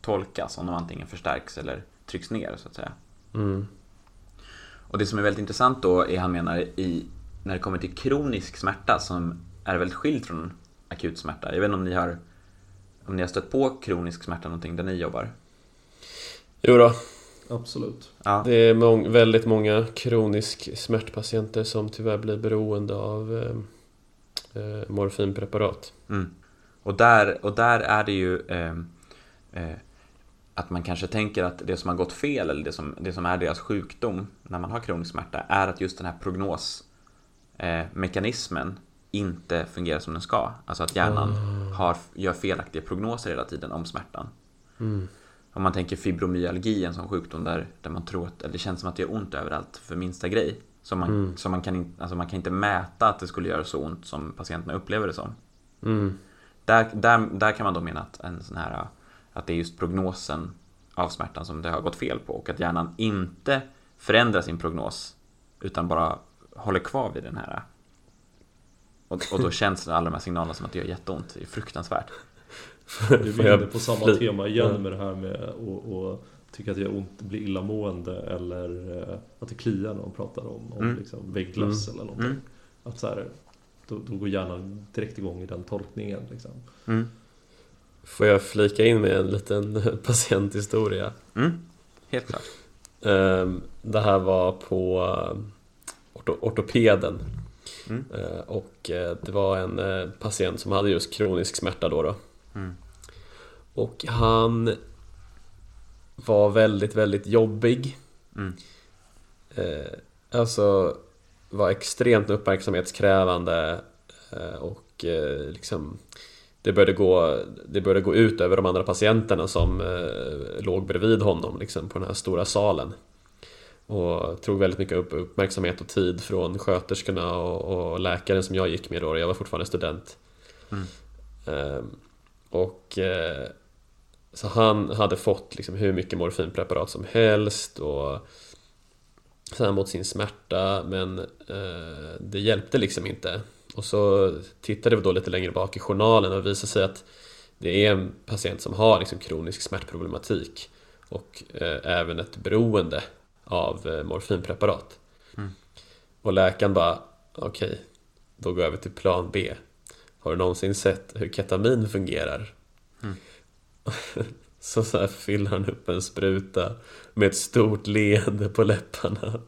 tolkas, om de antingen förstärks eller trycks ner så att säga.
Mm.
Och det som är väldigt intressant då är han menar i, när det kommer till kronisk smärta som är väldigt skild från akut smärta. Jag vet inte om ni har, om ni har stött på kronisk smärta någonting där ni jobbar?
Jo då,
Absolut.
Ja.
det är mång- väldigt många kronisk smärtpatienter som tyvärr blir beroende av eh, eh, morfinpreparat.
Mm. Och, där, och där är det ju eh, eh, att man kanske tänker att det som har gått fel eller det som, det som är deras sjukdom när man har kronisk smärta är att just den här prognosmekanismen eh, inte fungerar som den ska. Alltså att hjärnan har, gör felaktiga prognoser hela tiden om smärtan. Om man tänker fibromyalgi, en sån sjukdom där, där man tror att eller det känns som att det gör ont överallt för minsta grej. Så man, så man, kan, in, alltså man kan inte mäta att det skulle göra så ont som patienterna upplever det som.
Mm.
Där, där, där kan man då mena att, en sån här, att det är just prognosen av smärtan som det har gått fel på och att hjärnan inte förändrar sin prognos utan bara håller kvar vid den här. Och, och då känns alla de här signalerna som att det gör jätteont. Det är fruktansvärt.
Vi är inne på samma tema igen med det här med att tycka att det gör ont, bli illamående eller eh, att det kliar när de pratar om, om
Mm.
liksom vägglöss eller någonting.
Mm.
Att så här, då, då går hjärnan direkt igång i den tolkningen. Liksom.
Mm.
Får jag flika in med en liten patienthistoria?
Mm. Helt klart.
Ehm, Det här var på eh, orto- ortopeden
Mm.
Eh, Och det var en patient som hade just kronisk smärta då, då.
Mm.
Och han var väldigt, väldigt jobbig
Mm.
eh, Alltså var extremt uppmärksamhetskrävande eh, Och eh, liksom det började, gå, det började gå ut över de andra patienterna som eh, låg bredvid honom liksom, på den här stora salen och tog väldigt mycket upp, uppmärksamhet och tid från sköterskorna och, och läkaren som jag gick med då, jag var fortfarande student.
Mm.
Och eh, så han hade fått liksom hur mycket morfinpreparat som helst och så här mot sin smärta men eh, det hjälpte liksom inte. Och så tittade vi då lite längre bak i journalen och det visade sig att det är en patient som har liksom kronisk smärtproblematik och eh, även ett beroende av eh, morfinpreparat.
Mm.
Och läkaren bara, okej, då går jag över till plan B. Har du någonsin sett hur ketamin fungerar?
Mm.
så, så här fyller han upp en spruta med ett stort leende på läpparna.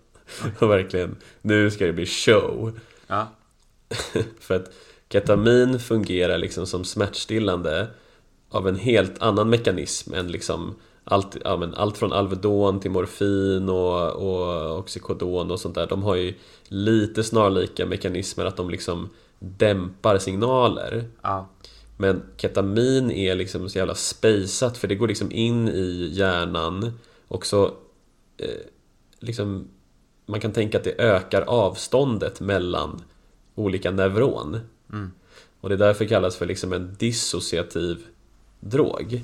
Och verkligen, nu ska det bli show.
Ja.
För att ketamin fungerar liksom som smärtstillande av en helt annan mekanism än liksom allt, ja, men allt från Alvedon till morfin och, och Oxycodon och sånt där. De har ju lite snarlika mekanismer att de liksom dämpar signaler.
Ja.
Men ketamin är liksom så jävla spejsat för det går liksom in i hjärnan och så eh, liksom man kan tänka att det ökar avståndet mellan olika neuron.
Mm.
Och det är därför kallas för liksom en dissociativ drog.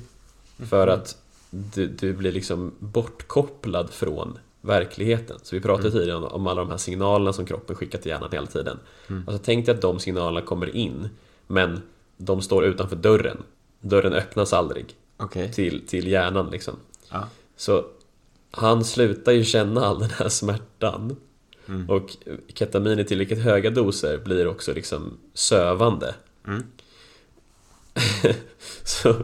För att du, du blir liksom bortkopplad från verkligheten. Så vi pratade tidigare om, alla de här signalerna som kroppen skickar till hjärnan hela tiden. Alltså tänk dig att de signalerna kommer in, men de står utanför dörren. Dörren öppnas aldrig
Okej.
till, till hjärnan liksom.
Ja.
Så han slutar ju känna all den här smärtan.
Mm.
Och ketamin i tillräckligt höga doser blir också liksom sövande.
Mm.
Så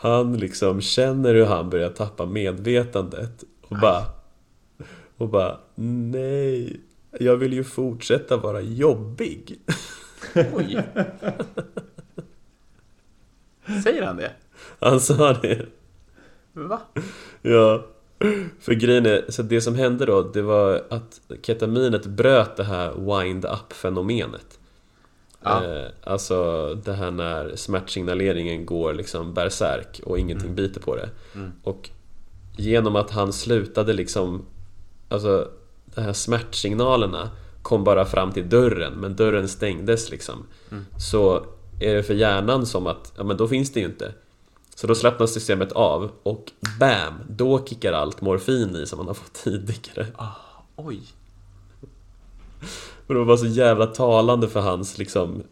han liksom känner hur han börjar tappa medvetandet och bara och bara nej, jag vill ju fortsätta vara jobbig.
Oj. Säger han det?
Han sa det.
Va?
Ja, för grejen är, så det som hände då, det var att ketaminet bröt det här wind-up fenomenet.
Ja.
Eh, alltså det här när smärtsignaleringen går liksom bärsärk och ingenting biter på det.
Mm.
Och genom att han slutade liksom, alltså de här smärtsignalerna kom bara fram till dörren, men dörren stängdes liksom.
Mm.
Så är det för hjärnan som att, ja men då finns det ju inte. Så då slappnas systemet av och BAM! Då kickar allt morfin i som man har fått tidigare.
Ah, oj.
Och det var bara så jävla talande för hans liksom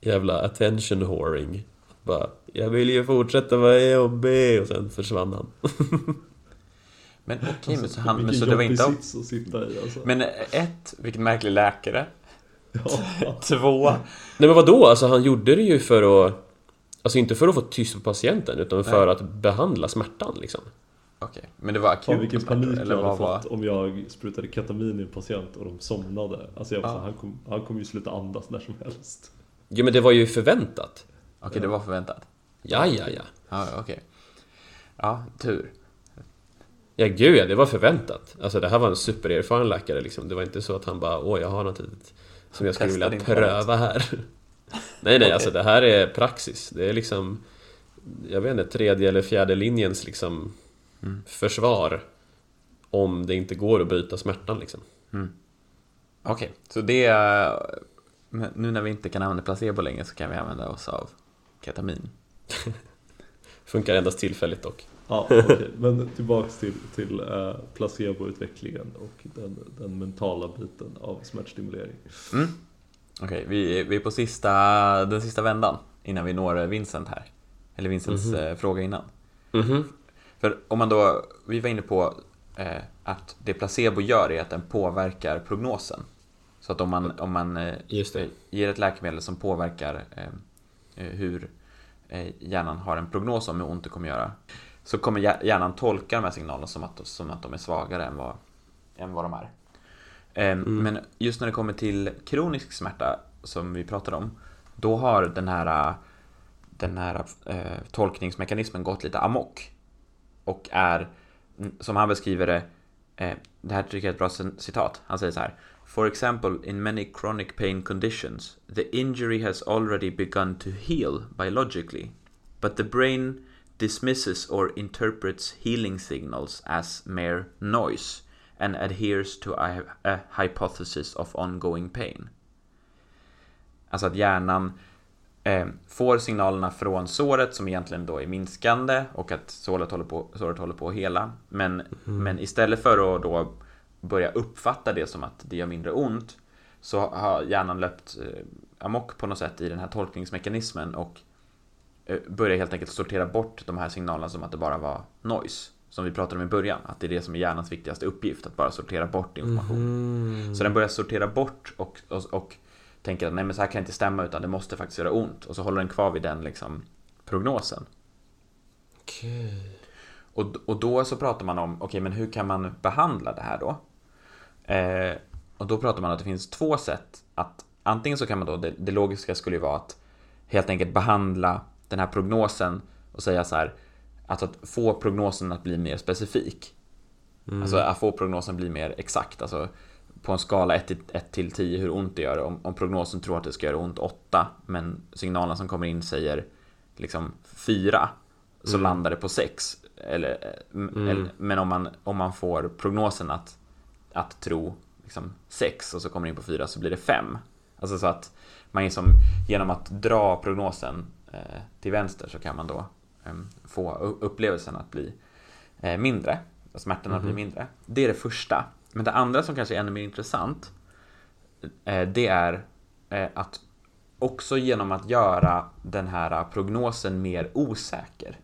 jävla attention whoring. Bara, jag vill ju fortsätta vara jobbig och sen försvann han.
Men okej, men så, han, men så det var
jobbig
inte...
sits att sitta i alltså.
Men ett, vilken märklig läkare.
Ja.
Två,
Nej men vadå? Alltså han gjorde det ju för att Alltså inte för att få tyst på patienten utan för att behandla smärtan liksom.
Okej, men det var akut
Fan vilken
smärtor,
panik
eller
jag hade
var...
fått om jag sprutade ketamin i en patient och de somnade. Alltså jag var
Ja.
så, han, kom, han kommer ju sluta andas när som helst.
Jo men det var ju förväntat.
Okej, det var förväntat.
Ja, ja, ja.
Ja, okej. Ja, tur.
Ja gud ja, det var förväntat. Alltså det här var en supererfaren läkare liksom. Det var inte så att han bara åh jag har något litet som jag skulle vilja pröva här. nej nej,
Okej.
alltså det här är praxis. Det är liksom jag vet inte, tredje eller fjärde linjens liksom
Mm.
försvar om det inte går att bryta smärtan liksom.
Okej, så det är... Nu när vi inte kan använda placebo längre så kan vi använda oss av ketamin.
Funkar endast tillfälligt dock.
Ja, okej. Men tillbaks till, till uh, placeboutvecklingen och den, den mentala biten av smärtstimulering.
Mm. Okej, vi, vi är på sista, den sista vändan innan vi når Vincent här. Eller Vincents
Mhm.
eh, fråga innan.
Mhm.
För om man då, vi var inne på eh, att det placebo gör är att den påverkar prognosen. Så att om man, om man eh, ger ett läkemedel som påverkar eh, eh, hur eh, hjärnan har en prognos om hur ont det kommer göra så kommer hjär- hjärnan tolka de här signalerna som att, som att de är svagare än vad, än vad de är. Eh, Men just när det kommer till kronisk smärta som vi pratade om då har den här, den här eh, tolkningsmekanismen gått lite amok och är, som han beskriver det, eh, det här tycker jag är ett bra citat. Han säger så här. For example, in many chronic pain conditions, the injury has already begun to heal biologically, but the brain dismisses or interprets healing signals as mere noise and adheres to a, a hypothesis of ongoing pain. Alltså att hjärnan får signalerna från såret som egentligen då är minskande och att såret håller på, såret håller på att hela. Men, men istället för att då börja uppfatta det som att det gör mindre ont så har hjärnan löpt eh, amok på något sätt i den här tolkningsmekanismen och eh, börjar helt enkelt sortera bort de här signalerna som att det bara var noise. Som vi pratade om i början, att det är det som är hjärnans viktigaste uppgift, att bara sortera bort information.
Mm.
Så den börjar sortera bort och, och, och tänker att nej men så här kan inte stämma utan det måste faktiskt göra ont. Och så håller den kvar vid den liksom prognosen.
Okej.
Och, och då så pratar man om, okej men hur kan man behandla det här då? Eh, och då pratar man om att det finns två sätt att antingen så kan man då, det, det logiska skulle ju vara att helt enkelt behandla den här prognosen och säga så här, alltså att få prognosen att bli mer specifik. Alltså att få prognosen bli mer exakt, alltså på en skala 1 till, 1 till 10 hur ont det gör. Om, om prognosen tror att det ska göra ont 8 men signalerna som kommer in säger liksom 4 så landar det på 6. Eller,
Mm.
eller, men om man, om man får prognosen att, att tro liksom 6 och så kommer det in på 4 så blir det 5. Alltså så att man liksom, genom att dra prognosen eh, till vänster så kan man då eh, få upplevelsen att bli eh, mindre. Smärtorna blir mindre. Det är det första. Men det andra som kanske är ännu mer intressant eh, det är eh, att också genom att göra den här prognosen mer osäker.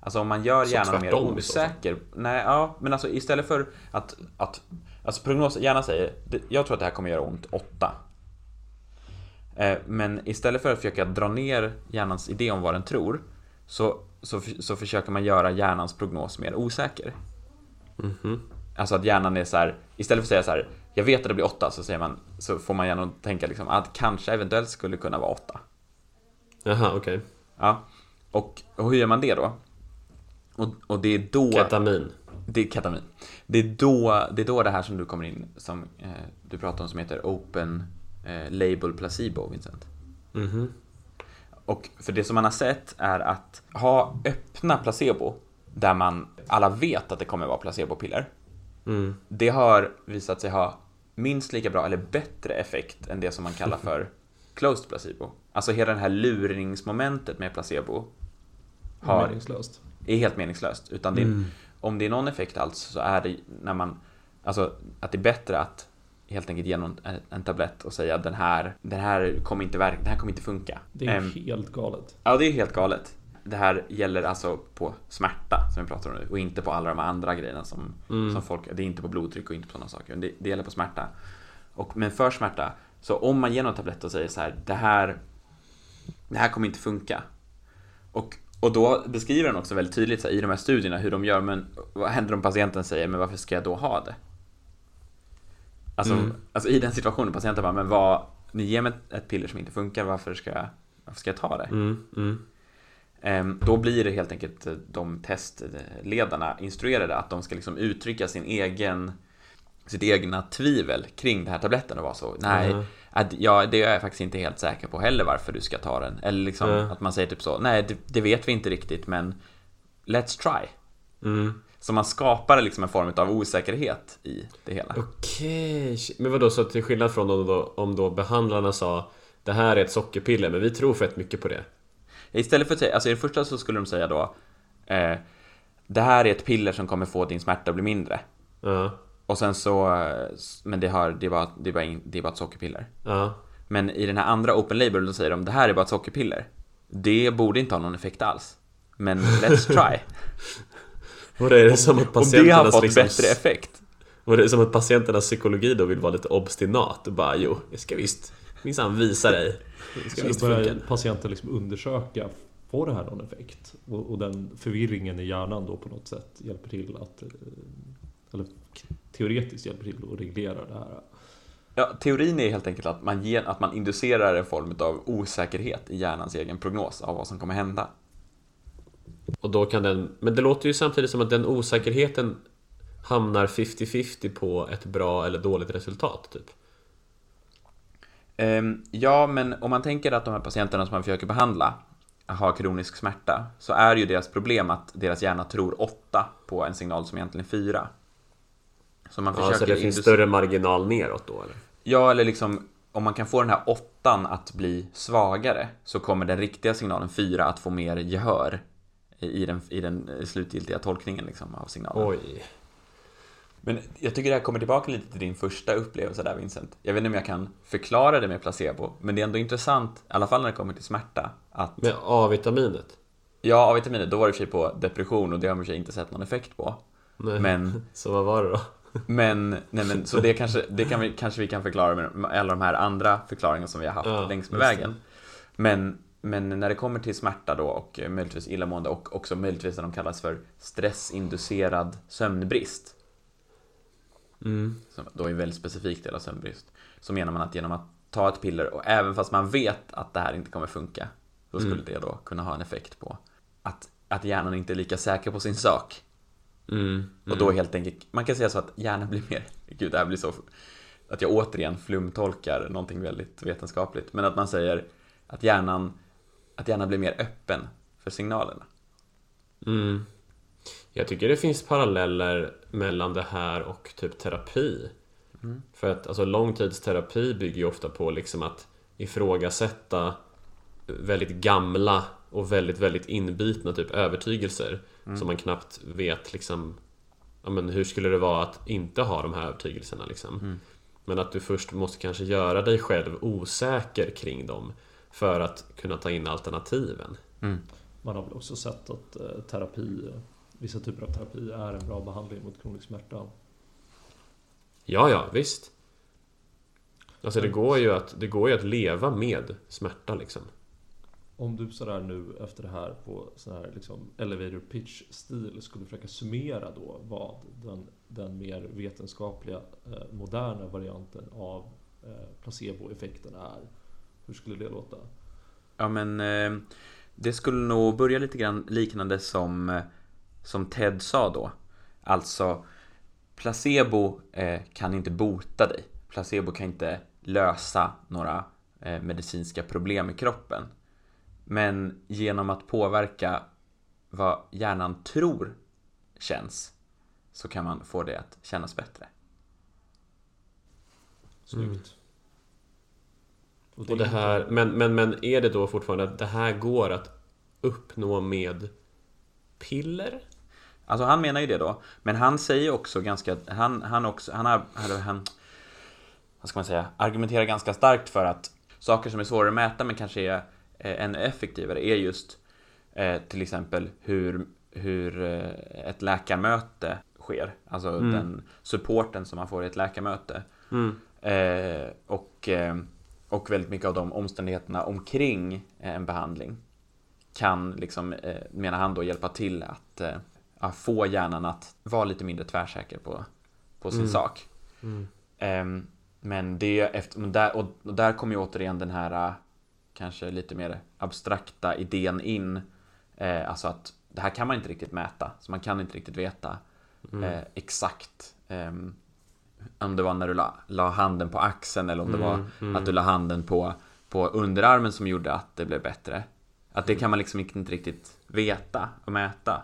Alltså om man gör hjärnan mer
i så
osäker. Nej, ja, men alltså istället för att, att alltså prognosen, hjärnan säger, "Det- jag tror att det här kommer göra ont 8. Eh, Men istället för att försöka dra ner hjärnans idé om vad den tror så, så, så försöker man göra hjärnans prognos mer osäker.
Mhm.
Alltså att hjärnan är så här, istället för att säga så här, jag vet att det blir 8, så, säger man, så får man gärna tänka liksom att kanske eventuellt skulle kunna vara 8.
Jaha, okej.
Ja, och, och hur gör man det då? Och, och det är då...
Ketamin.
Det är ketamin. Det är då det, är då det här som du kommer in, som eh, du pratar om, som heter Open eh, Label Placebo, Vincent.
Mhm.
Och för det som man har sett är att ha öppna placebo, där man alla vet att det kommer vara placebopiller,
Mm.
det har visat sig ha minst lika bra eller bättre effekt än det som man kallar för closed placebo. Alltså hela det här lurningsmomentet med placebo har,
Meningslöst.
är helt meningslöst. Utan det,
Mm.
om det är någon effekt alls så är det när man, alltså att det är bättre att helt enkelt ge någon en, tablett och säga den här, den här kommer inte verka, den här kommer inte funka.
Det är
Ehm,
helt galet.
Ja, det är helt galet. Det här gäller alltså på smärta som vi pratar om nu och inte på alla de andra grejerna som,
Mm.
som folk, det är inte på blodtryck och inte på sådana saker. Det, det gäller på smärta. Och, men för smärta, så om man ger någon tablett och säger så här, det här, det här kommer inte funka. Och, och då beskriver den också väldigt tydligt så här, i de här studierna hur de gör, men vad händer om patienten säger, men varför ska jag då ha det? Alltså,
Mm.
alltså i den situationen, patienten bara, men vad, ni ger mig ett, ett piller som inte funkar, varför ska jag, varför ska jag ta det?
Mm. Mm.
Ehm, Då blir det helt enkelt eh, de testledarna instruerade att de ska liksom uttrycka sin egen sitt egna tvivel kring den här tabletten och vara så nej,
Mhm.
att, ja, det är jag faktiskt inte helt säker på heller varför du ska ta den. Eller liksom
Mm.
att man säger typ så, nej det, det vet vi inte riktigt men let's try.
Mm.
Så man skapar liksom en form av osäkerhet i det hela.
Okej, shit. men vadå så till skillnad från om då, om då behandlarna sa Det här är ett sockerpiller men vi tror fett mycket på det
Istället för att säga, alltså i det första så skulle de säga då eh, Det här är ett piller som kommer få din smärta att bli mindre.
Ja,
Och sen så, men det, har, det, är bara, det, är bara, det är bara ett sockerpiller.
ja
Men i den här andra open label då säger de det här är bara ett sockerpiller. Det borde inte ha någon effekt alls. Men let's try.
Och det är det som att
och det
patienternas
har fått
liksom...
bättre effekt.
Och det är som att patienternas psykologi då vill vara lite obstinat och bara jo, jag ska visst minsann visa dig. Det ska
Så börjar patienten liksom undersöka, får det här någon effekt? Och, och den förvirringen i hjärnan då på något sätt hjälper till att, eh, eller teoretiskt hjälper till att reglera det här.
Ja, teorin är helt enkelt att man, ger, att man inducerar en form av osäkerhet i hjärnans egen prognos av vad som kommer hända.
Och då kan den, men det låter ju samtidigt som att den osäkerheten hamnar 50-50 på ett bra eller dåligt resultat typ.
Ehm, ja, men om man tänker att de här patienterna som man försöker behandla har kronisk smärta så är ju deras problem att deras hjärna tror 8 på en signal som egentligen är 4. Så man
Ja, så
försöker
det finns större marginal neråt då eller?
Ja, eller liksom om man kan få den här åttan att bli svagare så kommer den riktiga signalen 4 att få mer gehör i den, i den slutgiltiga tolkningen liksom, av signalen.
Oj.
Men jag tycker det här kommer tillbaka lite till din första upplevelse där Vincent. Jag vet inte om jag kan förklara det med placebo, men det är ändå intressant, i alla fall när det kommer till smärta, att
Med A-vitaminet?
ja, A-vitaminer, då var det i på depression och det har man i inte sett någon effekt på.
Nej.
Men,
Så vad var det då?
men, nej men, så det kanske, det kan vi, kanske vi kan förklara med alla de här andra förklaringarna som vi har haft
Ja,
längs med
det.
vägen. Men, men när det kommer till smärta då och möjligtvis illamående och också möjligtvis det de kallas för stressinducerad sömnbrist,
Mm.
som då är en väldigt specifik del av sömnbrist, så menar man att genom att ta ett piller och även fast man vet att det här inte kommer funka, så skulle
Mm.
det då kunna ha en effekt på att, att hjärnan inte är lika säker på sin sak.
Mm.
Och då helt enkelt, man kan säga så att hjärnan blir mer, gud det här blir så, att jag återigen flumtolkar någonting väldigt vetenskapligt, men att man säger att hjärnan, att hjärnan blir mer öppen för signalerna.
Mm. Jag tycker det finns paralleller mellan det här och typ terapi.
Mm.
För att alltså, långtidsterapi bygger ju ofta på liksom att ifrågasätta väldigt gamla och väldigt, väldigt inbitna typ övertygelser som man knappt vet liksom ja, men hur skulle det vara att inte ha de här övertygelserna liksom. Men att du först måste kanske göra dig själv osäker kring dem för att kunna ta in alternativen.
Man har väl också sett att eh, terapi, vissa typer av terapi är en bra behandling mot kronisk smärta.
Ja, ja, visst. Alltså det går ju att, det går ju att leva med smärta liksom.
Om du sådär nu efter det här på sån här liksom elevator pitch stil skulle försöka summera då vad den, den mer vetenskapliga eh, moderna varianten av eh, placeboeffekten är. Hur skulle det låta?
Ja men eh, det skulle nog börja lite grann liknande som, eh, som Ted sa då. Alltså placebo eh, kan inte bota dig. Placebo kan inte lösa några eh, medicinska problem i kroppen. Men genom att påverka vad hjärnan tror känns så kan man få det att kännas bättre.
Snyggt.
Och det här, men, men, men är det då fortfarande att det här går att uppnå med piller?
Alltså han menar ju det då, men han säger också ganska, han, han också, han har, han, vad ska man säga, argumenterar ganska starkt för att saker som är svårare att mäta men kanske är eh, ännu effektivare är just eh, till exempel hur, hur eh, ett läkarmöte sker, alltså den supporten som man får i ett läkarmöte.
Mm.
Eh, och, eh, och väldigt mycket av de omständigheterna omkring eh, en behandling kan, liksom, eh, menar han då, hjälpa till att eh, ja, få hjärnan att vara lite mindre tvärsäker på, på sin
Mm.
sak.
Mm.
Ehm, men det efter, men där, och, och där kommer ju återigen den här eh, kanske lite mer abstrakta idén in. Eh, alltså att det här kan man inte riktigt mäta, så man kan inte riktigt veta
Mm.
eh, exakt ehm, om det var när du la, la handen på axeln eller om det var
Mm, mm.
att du la handen på, på underarmen som gjorde att det blev bättre. Att det kan man liksom inte riktigt veta och mäta.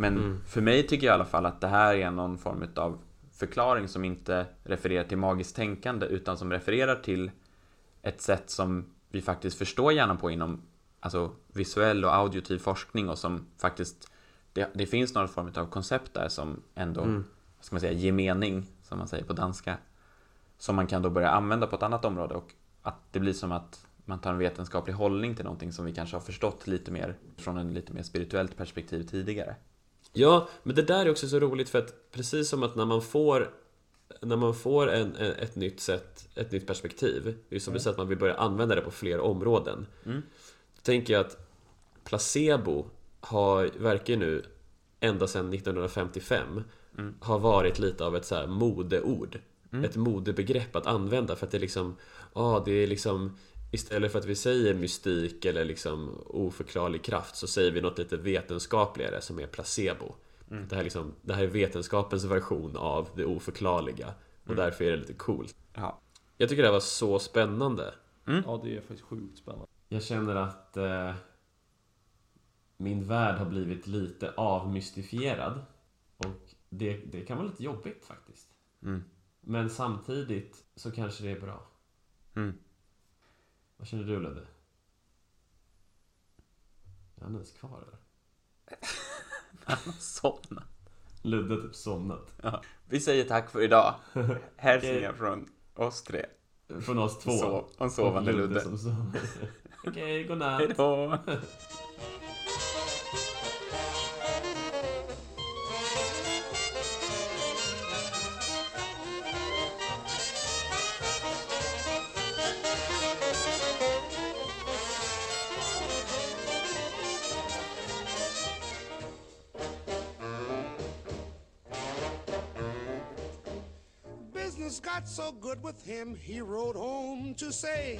Men
Mm.
för mig tycker jag i alla fall att det här är någon form av förklaring som inte refererar till magiskt tänkande utan som refererar till ett sätt som vi faktiskt förstår hjärnan på inom alltså, visuell och auditiv forskning och som faktiskt det, det finns någon form av koncept där som ändå,
Mm.
ska man säga, ger mening, som man säger på danska. Som man kan då börja använda på ett annat område och att det blir som att man tar en vetenskaplig hållning till någonting som vi kanske har förstått lite mer från en lite mer spirituellt perspektiv tidigare.
Ja, men det där är också så roligt för att precis som att när man får när man får en, ett nytt sätt, ett nytt perspektiv, det är som du säger att man vill börja använda det på fler områden.
Mm.
Då tänker jag att placebo har, verkar ju nu ända sedan 1955
Mm.
har varit lite av ett så här modeord.
Mm.
Ett modebegrepp att använda för att det är liksom, ja det är liksom Istället för att vi säger mystik eller liksom oförklarlig kraft så säger vi något lite vetenskapligare som är placebo.
Mm.
Det, här liksom, det här är vetenskapens version av det oförklarliga och
Mm.
därför är det lite coolt.
Ja.
Jag tycker det här var så spännande.
Ja, det är faktiskt sjukt spännande.
Jag känner att eh, min värld har blivit lite avmystifierad. Och det, det kan vara lite jobbigt faktiskt.
Mm.
Men samtidigt så kanske det är bra. Vad känner du Ludde? Är han ens kvar eller?
Somna.
Ludde har typ somnat.
Ja. Vi säger tack för idag. Hälsningar från oss tre.
Från oss två.
Sov, om sovande Ludde.
sover. Okej, godnatt.
Hejdå!
With him, he rode home to say,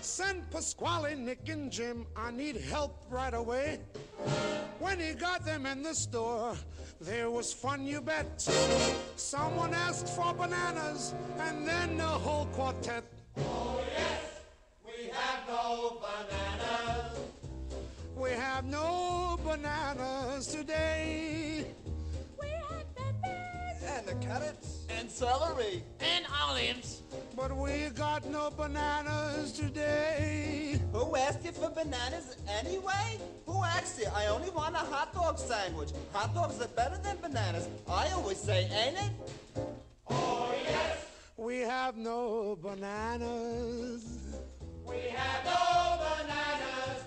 Send Pasquale, Nick, and Jim, I need help right away. When he got them in the store, there was fun, you bet. Someone asked for bananas, and then the whole quartet. Oh, yes, we have no bananas We have no bananas today.
And the carrots. And celery.
and olives.
But we got no bananas today.
Who asked you for bananas anyway? Who asked you? I only want a hot dog sandwich. Hot dogs are better than bananas. I always say, ain't it? Oh, yes.
We have no bananas.
We have no bananas